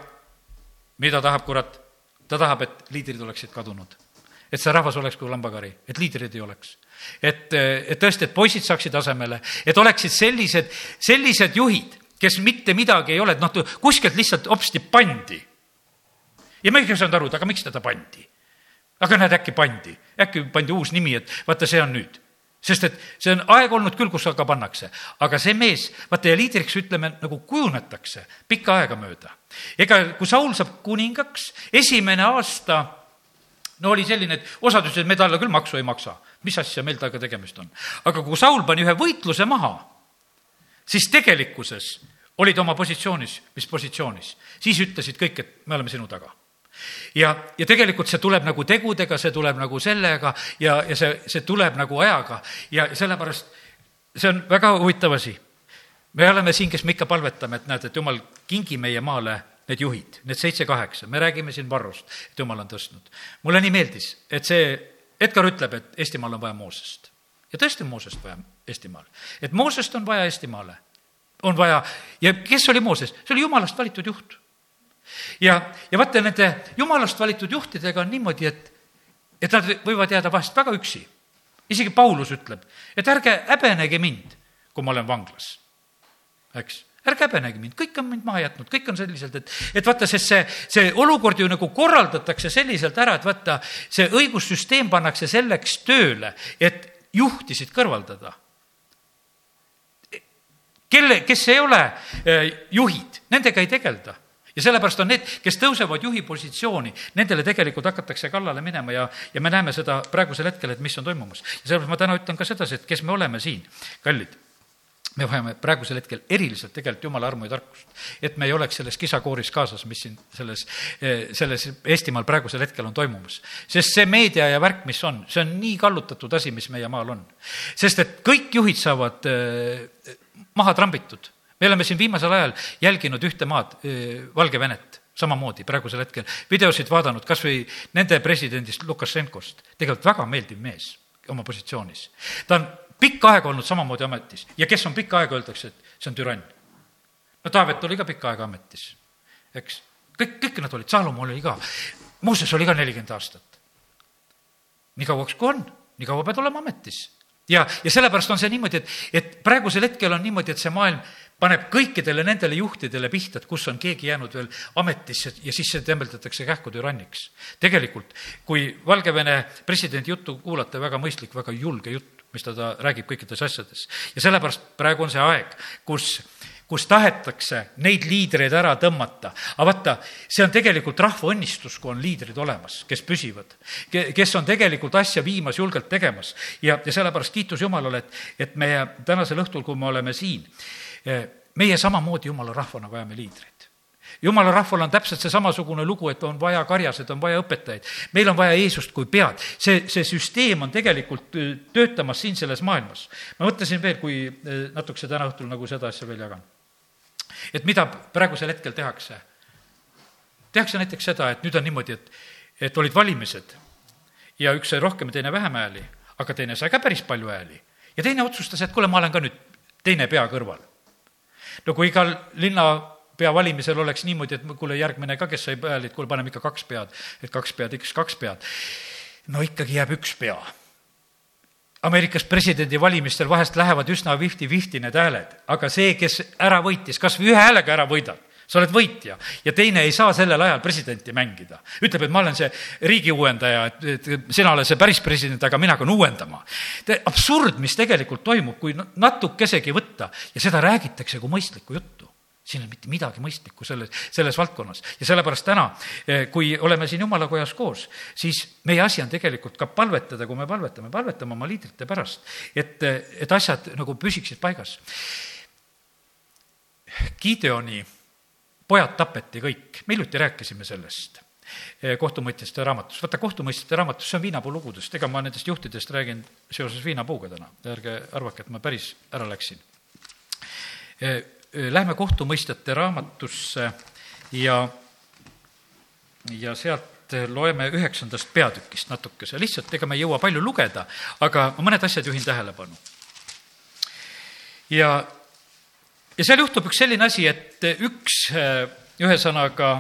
mida tahab kurat? ta tahab, et liidrid oleksid kadunud. et see rahvas oleks kui lambakari, et liidreid ei oleks. et, et tõesti, et poisid saaksid asemele, et oleksid sellised, sellised juhid, kes mitte midagi ei ole, et noh, kuskilt lihtsalt hopsti pandi. ja me ei saanud aru, et aga miks teda pandi aga näed, äkki pandi, äkki pandi uus nimi, et vaata, see on nüüd sest et see on aeg olnud küll, kus aga pannakse, aga see mees, vaata ja liidriks ütleme, nagu kujunetakse pikka aega mööda. ega kui Saul saab kuningaks, esimene aasta no oli selline, et osad ütlesid, me talle küll maksu ei maksa. mis asja meil temaga tegemist on? aga kui Saul pani ühe võitluse maha, siis tegelikkuses olid oma positsioonis, mis positsioonis, siis ütlesid kõik, et me oleme sinu taga ja, ja tegelikult see tuleb nagu tegudega, see tuleb nagu sellega ja, ja see, see tuleb nagu ajaga ja sellepärast see on väga huvitav asi. me oleme siin, kes me ikka palvetame, et näed, et jumal, kingi meie maale need juhid, need seitse-kaheksa, me räägime siin varrust, et jumal on tõstnud. mulle nii meeldis, et see, Edgar ütleb, et Eestimaal on vaja Moosest. ja tõesti on Moosest vaja Eestimaal. et Moosest on vaja Eestimaale. on vaja, ja kes oli Mooses? see oli jumalast valitud juht ja, ja vaata, nende jumalast valitud juhtidega on niimoodi, et, et nad võivad jääda vahest väga üksi. isegi Paulus ütleb, et ärge häbenege mind, kui ma olen vanglas. eks, ärge häbenege mind, kõik on mind maha jätnud, kõik on selliselt, et, et vaata, sest see, see olukord ju nagu korraldatakse selliselt ära, et vaata, see õigussüsteem pannakse selleks tööle, et juhtisid kõrvaldada. Kelle, kes ei ole eh, juhid, nendega ei tegelda ja sellepärast on need, kes tõusevad juhi positsiooni, nendele tegelikult hakatakse kallale minema ja, ja me näeme seda praegusel hetkel, et mis on toimumas. ja sellepärast ma täna ütlen ka sedasi, et kes me oleme siin, kallid me vajame praegusel hetkel eriliselt tegelikult jumala armu ja tarkust. et me ei oleks selles kisakooris kaasas, mis siin selles, selles Eestimaal praegusel hetkel on toimumas. sest see meedia ja värk, mis on, see on nii kallutatud asi, mis meie maal on. sest et kõik juhid saavad äh, maha trambitud me oleme siin viimasel ajal jälginud ühte maad, Valgevenet, samamoodi praegusel hetkel, videosid vaadanud kas või nende presidendist Lukašenkost, tegelikult väga meeldiv mees oma positsioonis. ta on pikka aega olnud samamoodi ametis. Ja kes on pikka aega, öeldakse, et see on türann. no Taavet oli ka pikka aega ametis, eks, kõik, kõik nad olid, Saalomon oli ka, Mooses oli ka nelikümmend aastat. nii kauaks kui on, nii kaua pead olema ametis ja, ja sellepärast on see niimoodi, et, et praegusel hetkel on niimoodi, et see maailm paneb kõikidele nendele juhtidele pihta, et kus on keegi jäänud veel ametisse ja siis see tembeldatakse kähku türanniks. tegelikult, kui Valgevene presidendi juttu kuulata, väga mõistlik, väga julge jutt, mis ta, ta räägib kõikides asjades. ja sellepärast praegu on see aeg, kus kus tahetakse neid liidreid ära tõmmata. aga vaata, see on tegelikult rahva õnnistus, kui on liidrid olemas, kes püsivad, kes on tegelikult asja viimas, julgelt tegemas. ja, ja sellepärast kiitus Jumalale, et, et meie tänasel õhtul, kui me oleme siin, meie samamoodi jumala rahvana vajame liidreid jumala rahval on täpselt see samasugune lugu, et on vaja karjaseid, on vaja õpetajaid. meil on vaja Jeesust kui pead. see, see süsteem on tegelikult äh, töötamas siin selles maailmas. ma mõtlesin veel, kui äh, natukese täna õhtul nagu seda asja veel jagan. Et mida praegusel hetkel tehakse? tehakse näiteks seda, et nüüd on niimoodi, et, et olid valimised ja üks sai rohkem teine vähem hääli, aga teine sai ka päris palju hääli. ja teine otsustas, et kuule, ma olen ka nüüd teine pea kõrval. no kui igal linnapea valimisel oleks niimoodi, et kuule, järgmine ka, kes sai hääli, et kuule, paneme ikka kaks pead, et kaks pead, üks, kaks pead. no ikkagi jääb üks pea. Ameerikas presidendivalimistel vahest lähevad üsna fifty-fifty need hääled, aga see, kes ära võitis, kas või ühe häälega ära võidab, sa oled võitja ja teine ei saa sellel ajal presidenti mängida. ütleb, et ma olen see riigi uuendaja, et sina oled see päris president, aga mina hakkan uuendama. absurd, mis tegelikult toimub, kui natukesegi võtta ja seda räägitakse kui mõistlikku juttu siin ei ole mitte midagi mõistlikku selles, selles valdkonnas. ja sellepärast täna, eh, kui oleme siin jumalakojas koos, siis meie asi on tegelikult ka palvetada, kui me palvetame, palvetame oma liidrite pärast, et, et asjad nagu püsiksid paigas. Gideoni pojad tapeti kõik, me hiljuti rääkisime sellest eh, kohtumõistjate raamatus. vaata, kohtumõistjate raamatus, see on viinapuu lugudest, ega ma nendest juhtidest räägin seoses viinapuuga täna, ärge arvake, et ma päris ära läksin. Eh, lähme kohtumõistjate raamatusse ja, ja sealt loeme üheksandast peatükist natukese, lihtsalt ega me ei jõua palju lugeda, aga mõned asjad juhin tähelepanu. ja ja seal juhtub üks selline asi, et üks, äh, ühesõnaga,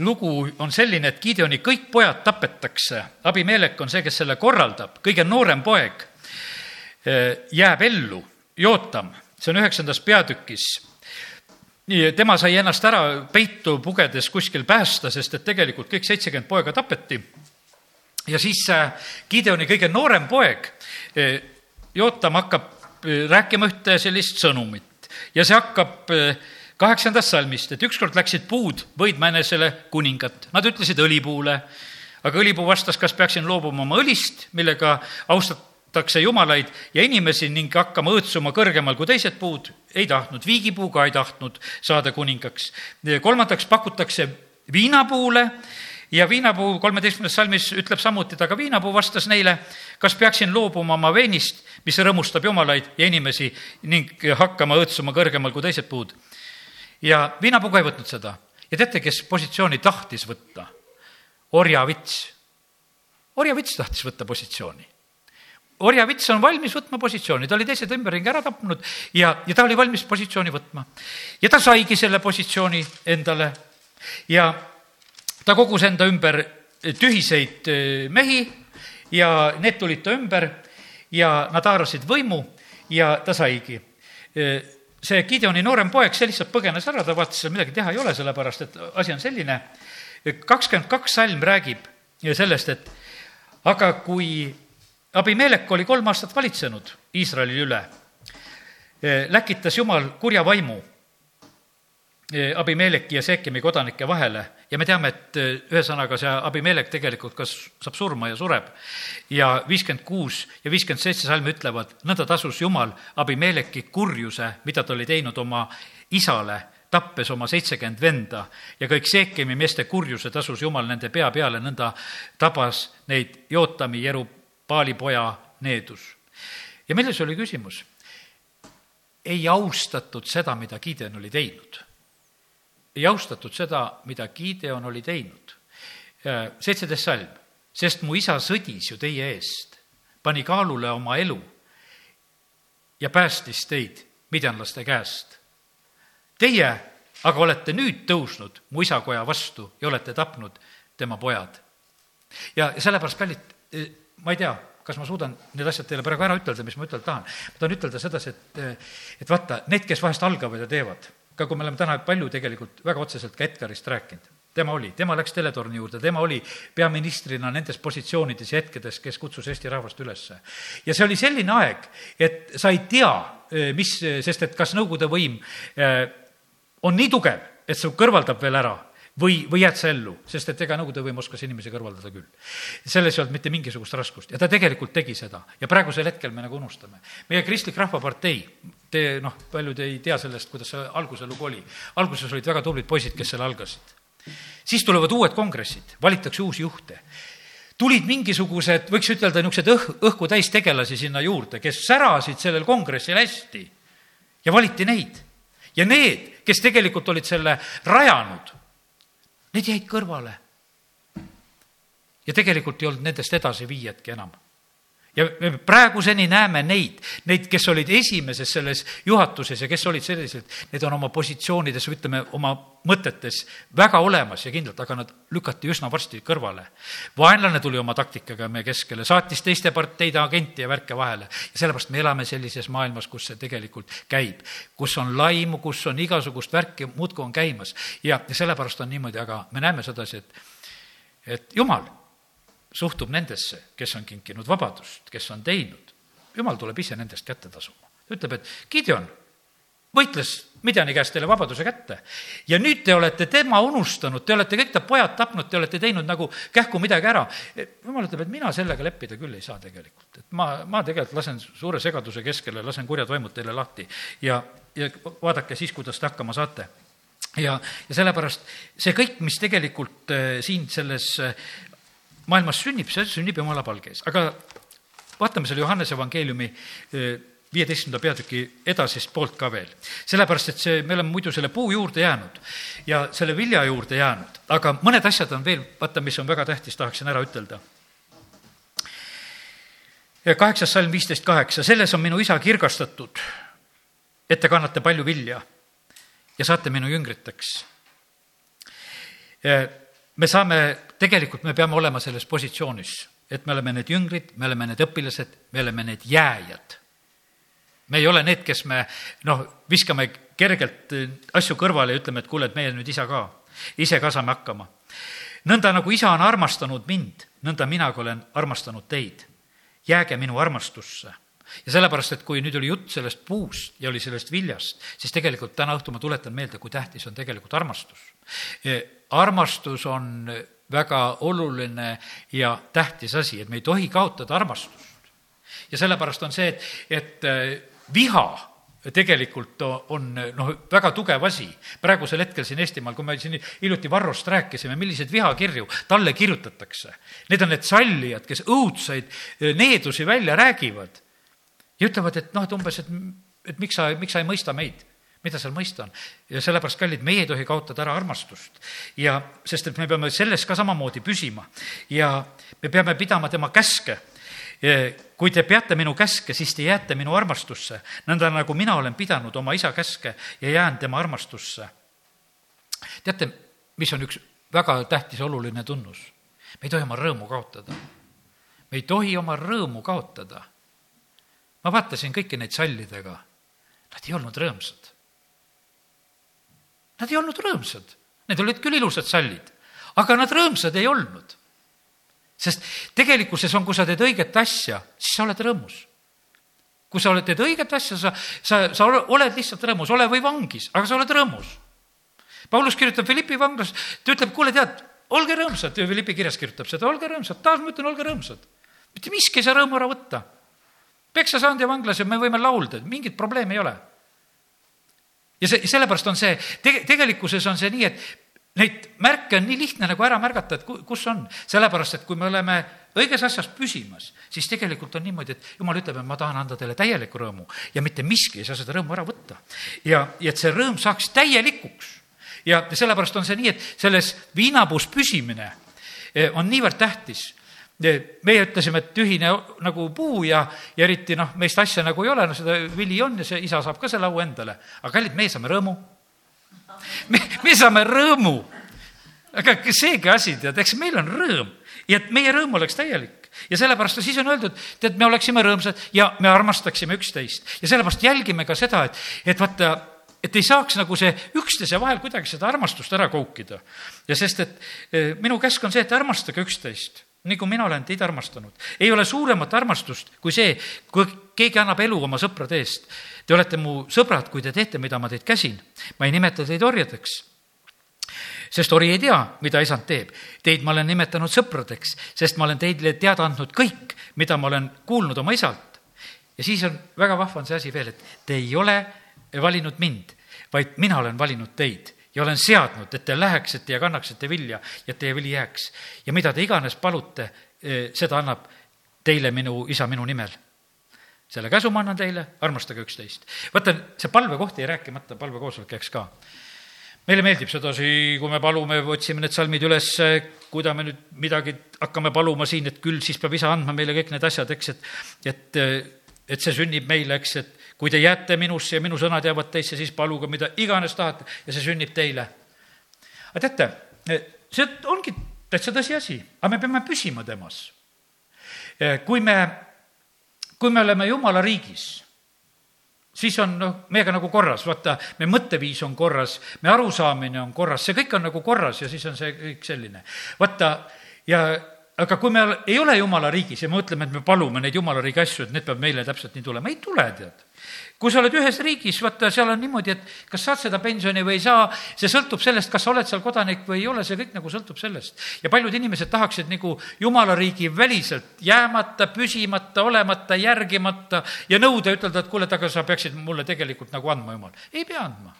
lugu on selline, et Gideoni kõik pojad tapetakse, Abimelek on see, kes selle korraldab, kõige noorem poeg. äh, jääb ellu, Jootam, see on üheksandas peatükis. tema sai ennast ära peitu pugedes kuskil päästa, sest et tegelikult kõik seitsekümmend poega tapeti. ja siis äh, Gideoni kõige noorem poeg Jotam hakkab äh, rääkima ühte sellist sõnumit ja see hakkab äh, kaheksandast salmist, et ükskord läksid puud võidma enesele kuningat. Nad ütlesid õlipuule, aga õlipuu vastas, kas peaksin loobuma oma õlist, millega austatakse jumalaid ja inimesi ning hakkama õõtsuma kõrgemal kui teised puud. ei tahtnud, viigipuu ka ei tahtnud saada kuningaks. kolmandaks pakutakse viinapuule ja viinapuu kolmeteistkümnes salmis ütleb samuti, et aga viinapuu vastas neile, kas peaksin loobuma oma veinist, mis rõõmustab jumalaid ja inimesi ning hakkama õõtsuma kõrgemal kui teised puud. ja viinapuu ka ei võtnud seda. ja teate, kes positsiooni tahtis võtta? orjavits. orjavits tahtis võtta positsiooni orjavits on valmis võtma positsiooni, ta oli teised ümberringi ära tapnud ja, ja ta oli valmis positsiooni võtma. ja ta saigi selle positsiooni endale ja ta kogus enda ümber tühiseid eh, mehi ja need tulid ta ümber ja nad haarasid võimu ja ta saigi. Eh, see Gideoni noorem poeg, see lihtsalt põgenes ära, ta vaatas, et midagi teha ei ole, sellepärast et asi on selline. kakskümmend kaks salm räägib sellest, et aga kui Abimelek oli kolm aastat valitsenud Iisraeli üle, läkitas Jumal kurja vaimu Abimeleki ja Seekemi kodanike vahele. Ja me teame, et ühesõnaga see Abimelek tegelikult kas saab surma ja sureb. ja viiskümmend kuus ja viiskümmend seitse salmi ütlevad, nõnda tasus Jumal Abimeleki kurjuse, mida ta oli teinud oma isale, tappes oma seitsekümmend venda. Ja kõik Seekemi meeste kurjuse tasus Jumal nende pea peale, nõnda tabas neid Jootami, Jerubaali poja needus. ja milles oli küsimus? ei austatud seda, mida Gideon oli teinud ei austatud seda, mida Gideon oli teinud. seitseteist salm, sest mu isa sõdis ju teie eest, pani kaalule oma elu ja päästis teid midjanlaste käest. Teie aga olete nüüd tõusnud mu isakoja vastu ja olete tapnud tema pojad. ja sellepärast, kallid, ma ei tea, kas ma suudan need asjad teile praegu ära ütelda, mis ma ütelda tahan. ma tahan ütelda sedasi, et, et vaata, need, kes vahest algavad ja teevad ka kui me oleme täna palju tegelikult väga otseselt ka Edgarist rääkinud, tema oli, tema läks teletorni juurde, tema oli peaministrina nendes positsioonides ja hetkedes, kes kutsus Eesti rahvast üles. ja see oli selline aeg, et sa ei tea, eh, mis, sest et kas Nõukogude võim eh, on nii tugev, et su kõrvaldab veel ära või, või jääd sa ellu, sest et ega Nõukogude võim oskas inimesi kõrvaldada küll. selles ei olnud mitte mingisugust raskust ja ta tegelikult tegi seda ja praegusel hetkel me nagu unustame. meie Kristlik Rahvapartei, te noh, paljud ei tea sellest, kuidas see alguse lugu oli. alguses olid väga tublid poisid, kes selle algasid. siis tulevad uued kongressid, valitakse uusi juhte tulid mingisugused, võiks ütelda, niisugused õh-, õhku täis tegelasi sinna juurde, kes särasid sellel kongressil hästi ja valiti neid. ja need, kes tegelikult olid selle rajanud, need jäid kõrvale. ja tegelikult ei olnud nendest edasiviijatki enam ja praeguseni näeme neid, neid, kes olid esimeses selles juhatuses ja kes olid sellised, need on oma positsioonides, ütleme, oma mõtetes väga olemas ja kindlad, aga nad lükati üsna varsti kõrvale. vaenlane tuli oma taktikaga meie keskele, saatis teiste parteide agente ja värke vahele. Ja sellepärast me elame sellises maailmas, kus see tegelikult käib, kus on laimu, kus on igasugust värki, muudkui on käimas. Ja, ja sellepärast on niimoodi, aga me näeme sedasi, et, et jumal suhtub nendesse, kes on kinkinud vabadust, kes on teinud, jumal tuleb ise nendest kätte tasuma. ta ütleb, et Gideon võitles Midjani käest teile vabaduse kätte. ja nüüd te olete tema unustanud, te olete kõik ta pojad tapnud, te olete teinud nagu kähku midagi ära. jumal ütleb, et mina sellega leppida küll ei saa tegelikult, et ma, ma tegelikult lasen suure segaduse keskele, lasen kurjad vaimud teile lahti ja, ja vaadake siis, kuidas te hakkama saate ja, ja sellepärast see kõik, mis tegelikult äh, siin selles äh, maailmas sünnib, see sünnib jumala palges, aga vaatame selle Johannese evangeeliumi viieteistkümnenda peatüki edasist poolt ka veel. sellepärast, et see, me oleme muidu selle puu juurde jäänud ja selle vilja juurde jäänud, aga mõned asjad on veel, vaata, mis on väga tähtis, tahaksin ära ütelda. kaheksas salm viisteist kaheksa, selles on minu isa kirgastatud, et te kannate palju vilja ja saate minu jüngriteks me saame, tegelikult me peame olema selles positsioonis, et me oleme need jüngrid, me oleme need õpilased, me oleme need jääjad. me ei ole need, kes me noh, viskame kergelt asju kõrvale ja ütleme, et kuule, et meie nüüd isa ka, ise ka saame hakkama. nõnda nagu isa on armastanud mind, nõnda minagi olen armastanud teid. jääge minu armastusse. Ja sellepärast, et kui nüüd oli jutt sellest puust ja oli sellest viljast, siis tegelikult täna õhtul ma tuletan meelde, kui tähtis on tegelikult armastus. armastus on väga oluline ja tähtis asi, et me ei tohi kaotada armastust. ja sellepärast on see, et, et äh, viha tegelikult on noh, väga tugev asi. praegusel hetkel siin Eestimaal, kui me siin hiljuti Varrost rääkisime, milliseid vihakirju talle kirjutatakse. Need on need sallijad, kes õudsaid eh, needusi välja räägivad ja ütlevad, et noh, et umbes, et, et miks sa, miks sa ei mõista meid mida seal mõista on? ja sellepärast, kallid, meie ei tohi kaotada ära armastust. ja sest, et me peame selles ka samamoodi püsima ja me peame pidama tema käske kui te peate minu käske, siis te jääte minu armastusse, nõnda nagu mina olen pidanud oma isa käske ja jään tema armastusse. teate, mis on üks väga tähtis, oluline tunnus? me ei tohi oma rõõmu kaotada. me ei tohi oma rõõmu kaotada. Ma vaatasin kõiki neid sallidega, nad ei olnud rõõmsad. Nad ei olnud rõõmsad, need olid küll ilusad sallid, aga nad rõõmsad ei olnud sest tegelikkuses on, kui sa teed õiget asja, siis sa oled rõõmus. kui sa oled, teed õiget asja, sa, sa, sa oled lihtsalt rõõmus, ole või vangis, aga sa oled rõõmus. Paulus kirjutab Philippi vanglas, ta ütleb, kuule, tead, olge rõõmsad, Philippi kirjas kirjutab seda, olge rõõmsad, taas ma ütlen, olge rõõmsad. mitte miski ei saa rõõmu ära võtta. Peksa saanud ja vanglas ja me võime laulda, mingit probleemi ei ole ja see, sellepärast on see, tege-, tegelikkuses on see nii, et Neid märke on nii lihtne nagu ära märgata, et kus on, sellepärast et kui me oleme õiges asjas püsimas, siis tegelikult on niimoodi, et jumal ütleb, et ma tahan anda teile täielikku rõõmu ja mitte miski ei saa seda rõõmu ära võtta. ja, ja et see rõõm saaks täielikuks. ja sellepärast on see nii, et selles viinapuus püsimine eh, on niivõrd tähtis meie ütlesime, et tühine nagu puu ja, ja eriti noh, meist asja nagu ei ole, no seda vili on ja see isa saab ka selle au endale. aga kallid, meie saame rõõmu me, me saame rõõmu. aga seegi asi, tead, eks meil on rõõm ja et meie rõõm oleks täielik ja sellepärast siis on öeldud, tead, me oleksime rõõmsad ja me armastaksime üksteist ja sellepärast jälgime ka seda, et, et vaata, et ei saaks nagu see üksteise vahel kuidagi seda armastust ära koukida. ja sest, et eh, minu käsk on see, et armastage üksteist kui mina olen teid armastanud. ei ole suuremat armastust kui see, kui keegi annab elu oma sõprade eest. Te olete mu sõbrad, kui te teete, mida ma teid käsin. ma ei nimeta teid orjadeks, sest ori ei tea, mida isand teeb. Teid ma olen nimetanud sõpradeks, sest ma olen teile teada andnud kõik, mida ma olen kuulnud oma isalt. ja siis on, väga vahva on see asi veel, et te ei ole valinud mind, vaid mina olen valinud teid ja olen seadnud, et te läheksite ja kannaksite vilja ja teie vili jääks. ja mida te iganes palute, eh, seda annab teile minu isa minu nimel selle käsu ma annan teile, armastage üksteist. vaata, see palvekoht jäi rääkimata, palvekoosolek jääks ka. meile meeldib sedasi, kui me palume, otsime need salmid üles, kui ta me nüüd midagi hakkame paluma siin, et küll siis peab isa andma meile kõik need asjad, eks, et, et, et see sünnib meile, eks, et kui te jääte minusse ja minu sõnad jäävad teisse, siis paluge mida iganes tahate ja see sünnib teile. aga teate, see ongi täitsa tõsiasi, aga me peame püsima temas. kui me kui me oleme jumala riigis, siis on noh, meiega nagu korras, vaata, meie mõtteviis on korras, meie arusaamine on korras, see kõik on nagu korras ja siis on see kõik selline. vaata, ja aga kui me ei ole jumala riigis ja me mõtleme, et me palume neid jumala riigi asju, et need peab meile täpselt nii tulema, ei tule, tead kui sa oled ühes riigis, vaata, seal on niimoodi, et kas saad seda pensioni või ei saa, see sõltub sellest, kas sa oled seal kodanik või ei ole, see kõik nagu sõltub sellest. ja paljud inimesed tahaksid nagu jumala riigi väliselt jäämata, püsimata, olemata, järgimata ja nõuda, ütelda, et kuule, aga sa peaksid mulle tegelikult nagu andma, jumal. ei pea andma.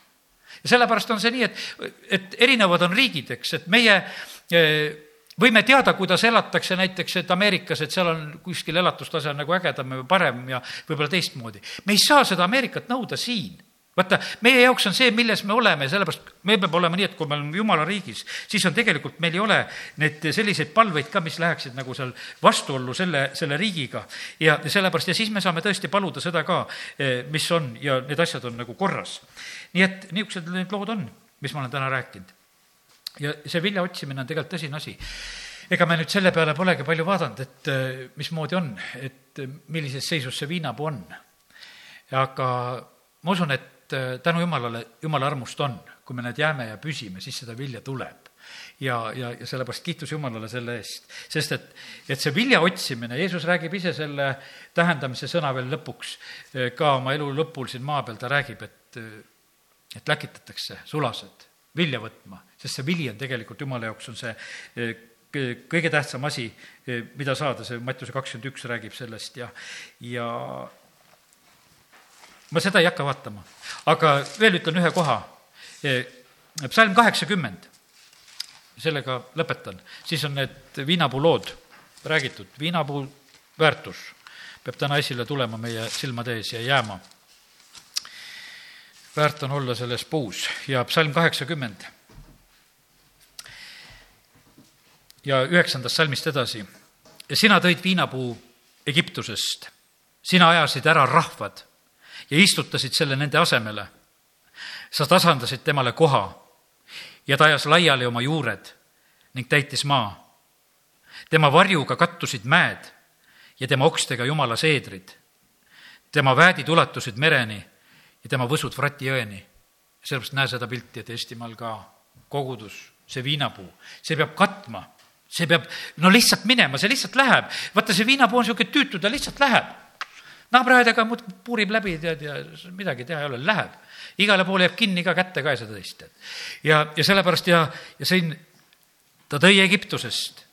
ja sellepärast on see nii, et, et erinevad on riigid, eks, et meie eh, võime teada, kuidas elatakse näiteks, et Ameerikas, et seal on kuskil elatustase on nagu ägedam ja parem ja võib-olla teistmoodi. me ei saa seda Ameerikat nõuda siin vaata, meie jaoks on see, milles me oleme sellepärast meil peab olema nii, et kui me oleme jumala riigis, siis on tegelikult, meil ei ole neid selliseid palveid ka, mis läheksid nagu seal vastuollu selle, selle riigiga. ja sellepärast ja siis me saame tõesti paluda seda ka, eh, mis on ja need asjad on nagu korras. nii et niisugused need lood on, mis ma olen täna rääkinud ja see vilja otsimine on tegelikult tõsine asi. ega me nüüd selle peale polegi palju vaadanud, et äh, mismoodi on, et äh, millises seisus see viinapuu on. aga ma usun, et äh, tänu Jumalale, Jumala armust on, kui me need jääme ja püsime, siis seda vilja tuleb ja, ja, ja sellepärast kiitus Jumalale selle eest. sest et, et see vilja otsimine, Jeesus räägib ise selle tähendamise sõna veel lõpuks ka oma elu lõpul siin maa peal, ta räägib, et, et läkitatakse sulased vilja võtma, sest see vili on tegelikult Jumala jaoks on see eh, kõige tähtsam asi, mida saada, see Mattiuse kakskümmend üks räägib sellest ja, ja ma seda ei hakka vaatama, aga veel ütlen ühe koha. psalm kaheksakümmend. Sellega lõpetan, siis on need viinapuu lood räägitud, viinapuu väärtus peab täna esile tulema meie silmade ees ja jääma. Väärt on olla selles puus ja psalm kaheksakümmend. ja üheksandast salmist edasi. sina tõid viinapuu Egiptusest, sina ajasid ära rahvad ja istutasid selle nende asemele. sa tasandasid temale koha ja ta ajas laiali oma juured ning täitis maa. tema varjuga kattusid mäed ja tema okstega jumala seedrid. tema väädid ulatusid mereni ja tema võsud Vrati jõeni. sellepärast näe seda pilti, et Eestimaal ka kogudus, see viinapuu, see peab katma, see peab no lihtsalt minema, see lihtsalt läheb. vaata, see viinapuu on niisugune tüütu, ta lihtsalt läheb. naabriaedaga muudkui puurib läbi, tead, ja midagi teha ei ole, läheb igale poole jääb kinni ka kätte ka ja seda teist, tead. ja, ja sellepärast ja, ja siin ta tõi Egiptusest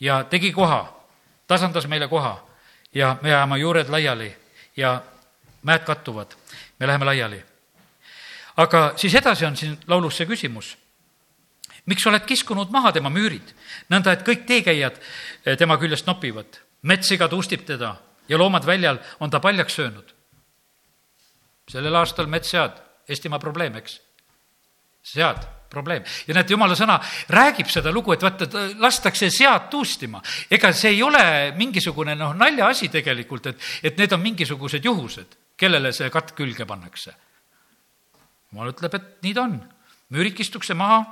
ja tegi koha, tasandas meile koha ja me ajame juured laiali ja mäed kattuvad, me läheme laiali. aga siis edasi on siin laulus see küsimus. miks oled kiskunud maha tema müürid, nõnda et kõik teekäijad eh, tema küljest nopivad, metssiga tuustib teda ja loomad väljal on ta paljaks söönud. sellel aastal metssead Eestimaa probleem, eks. sead, probleem. ja näete, jumala sõna räägib seda lugu, et vaata, lastakse sead tuustima. ega see ei ole mingisugune noh, naljaasi tegelikult, et, et need on mingisugused juhused, kellele see katt külge pannakse. jumal ütleb, et nii ta on. müürik istukse maha,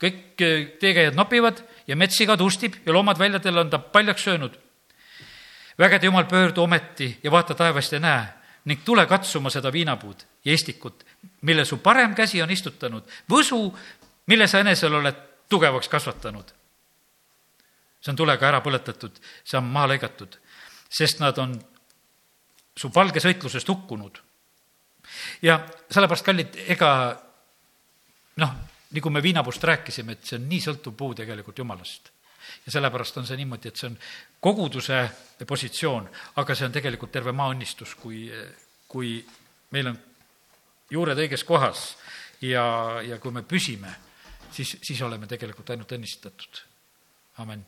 kõik eh, teekäijad nopivad ja metssiga tuustib ja loomad väljadel on ta paljaks söönud. vägede jumal, pöördu ometi ja vaata taevast ja näe ning tule katsuma seda viinapuud ja istikut, mille su parem käsi on istutanud, võsu, mille sa enesel oled tugevaks kasvatanud. see on tulega ära põletatud, see on maha lõigatud, sest nad on su valges võitlusest hukkunud. ja sellepärast, kallid, ega noh, nagu me viinapuust rääkisime, et see on nii sõltuv puu tegelikult jumalast ja sellepärast on see niimoodi, et see on koguduse positsioon, aga see on tegelikult terve maa õnnistus, kui, kui meil on juured õiges kohas ja, ja kui me püsime, siis, siis oleme tegelikult ainult õnnistatud. amin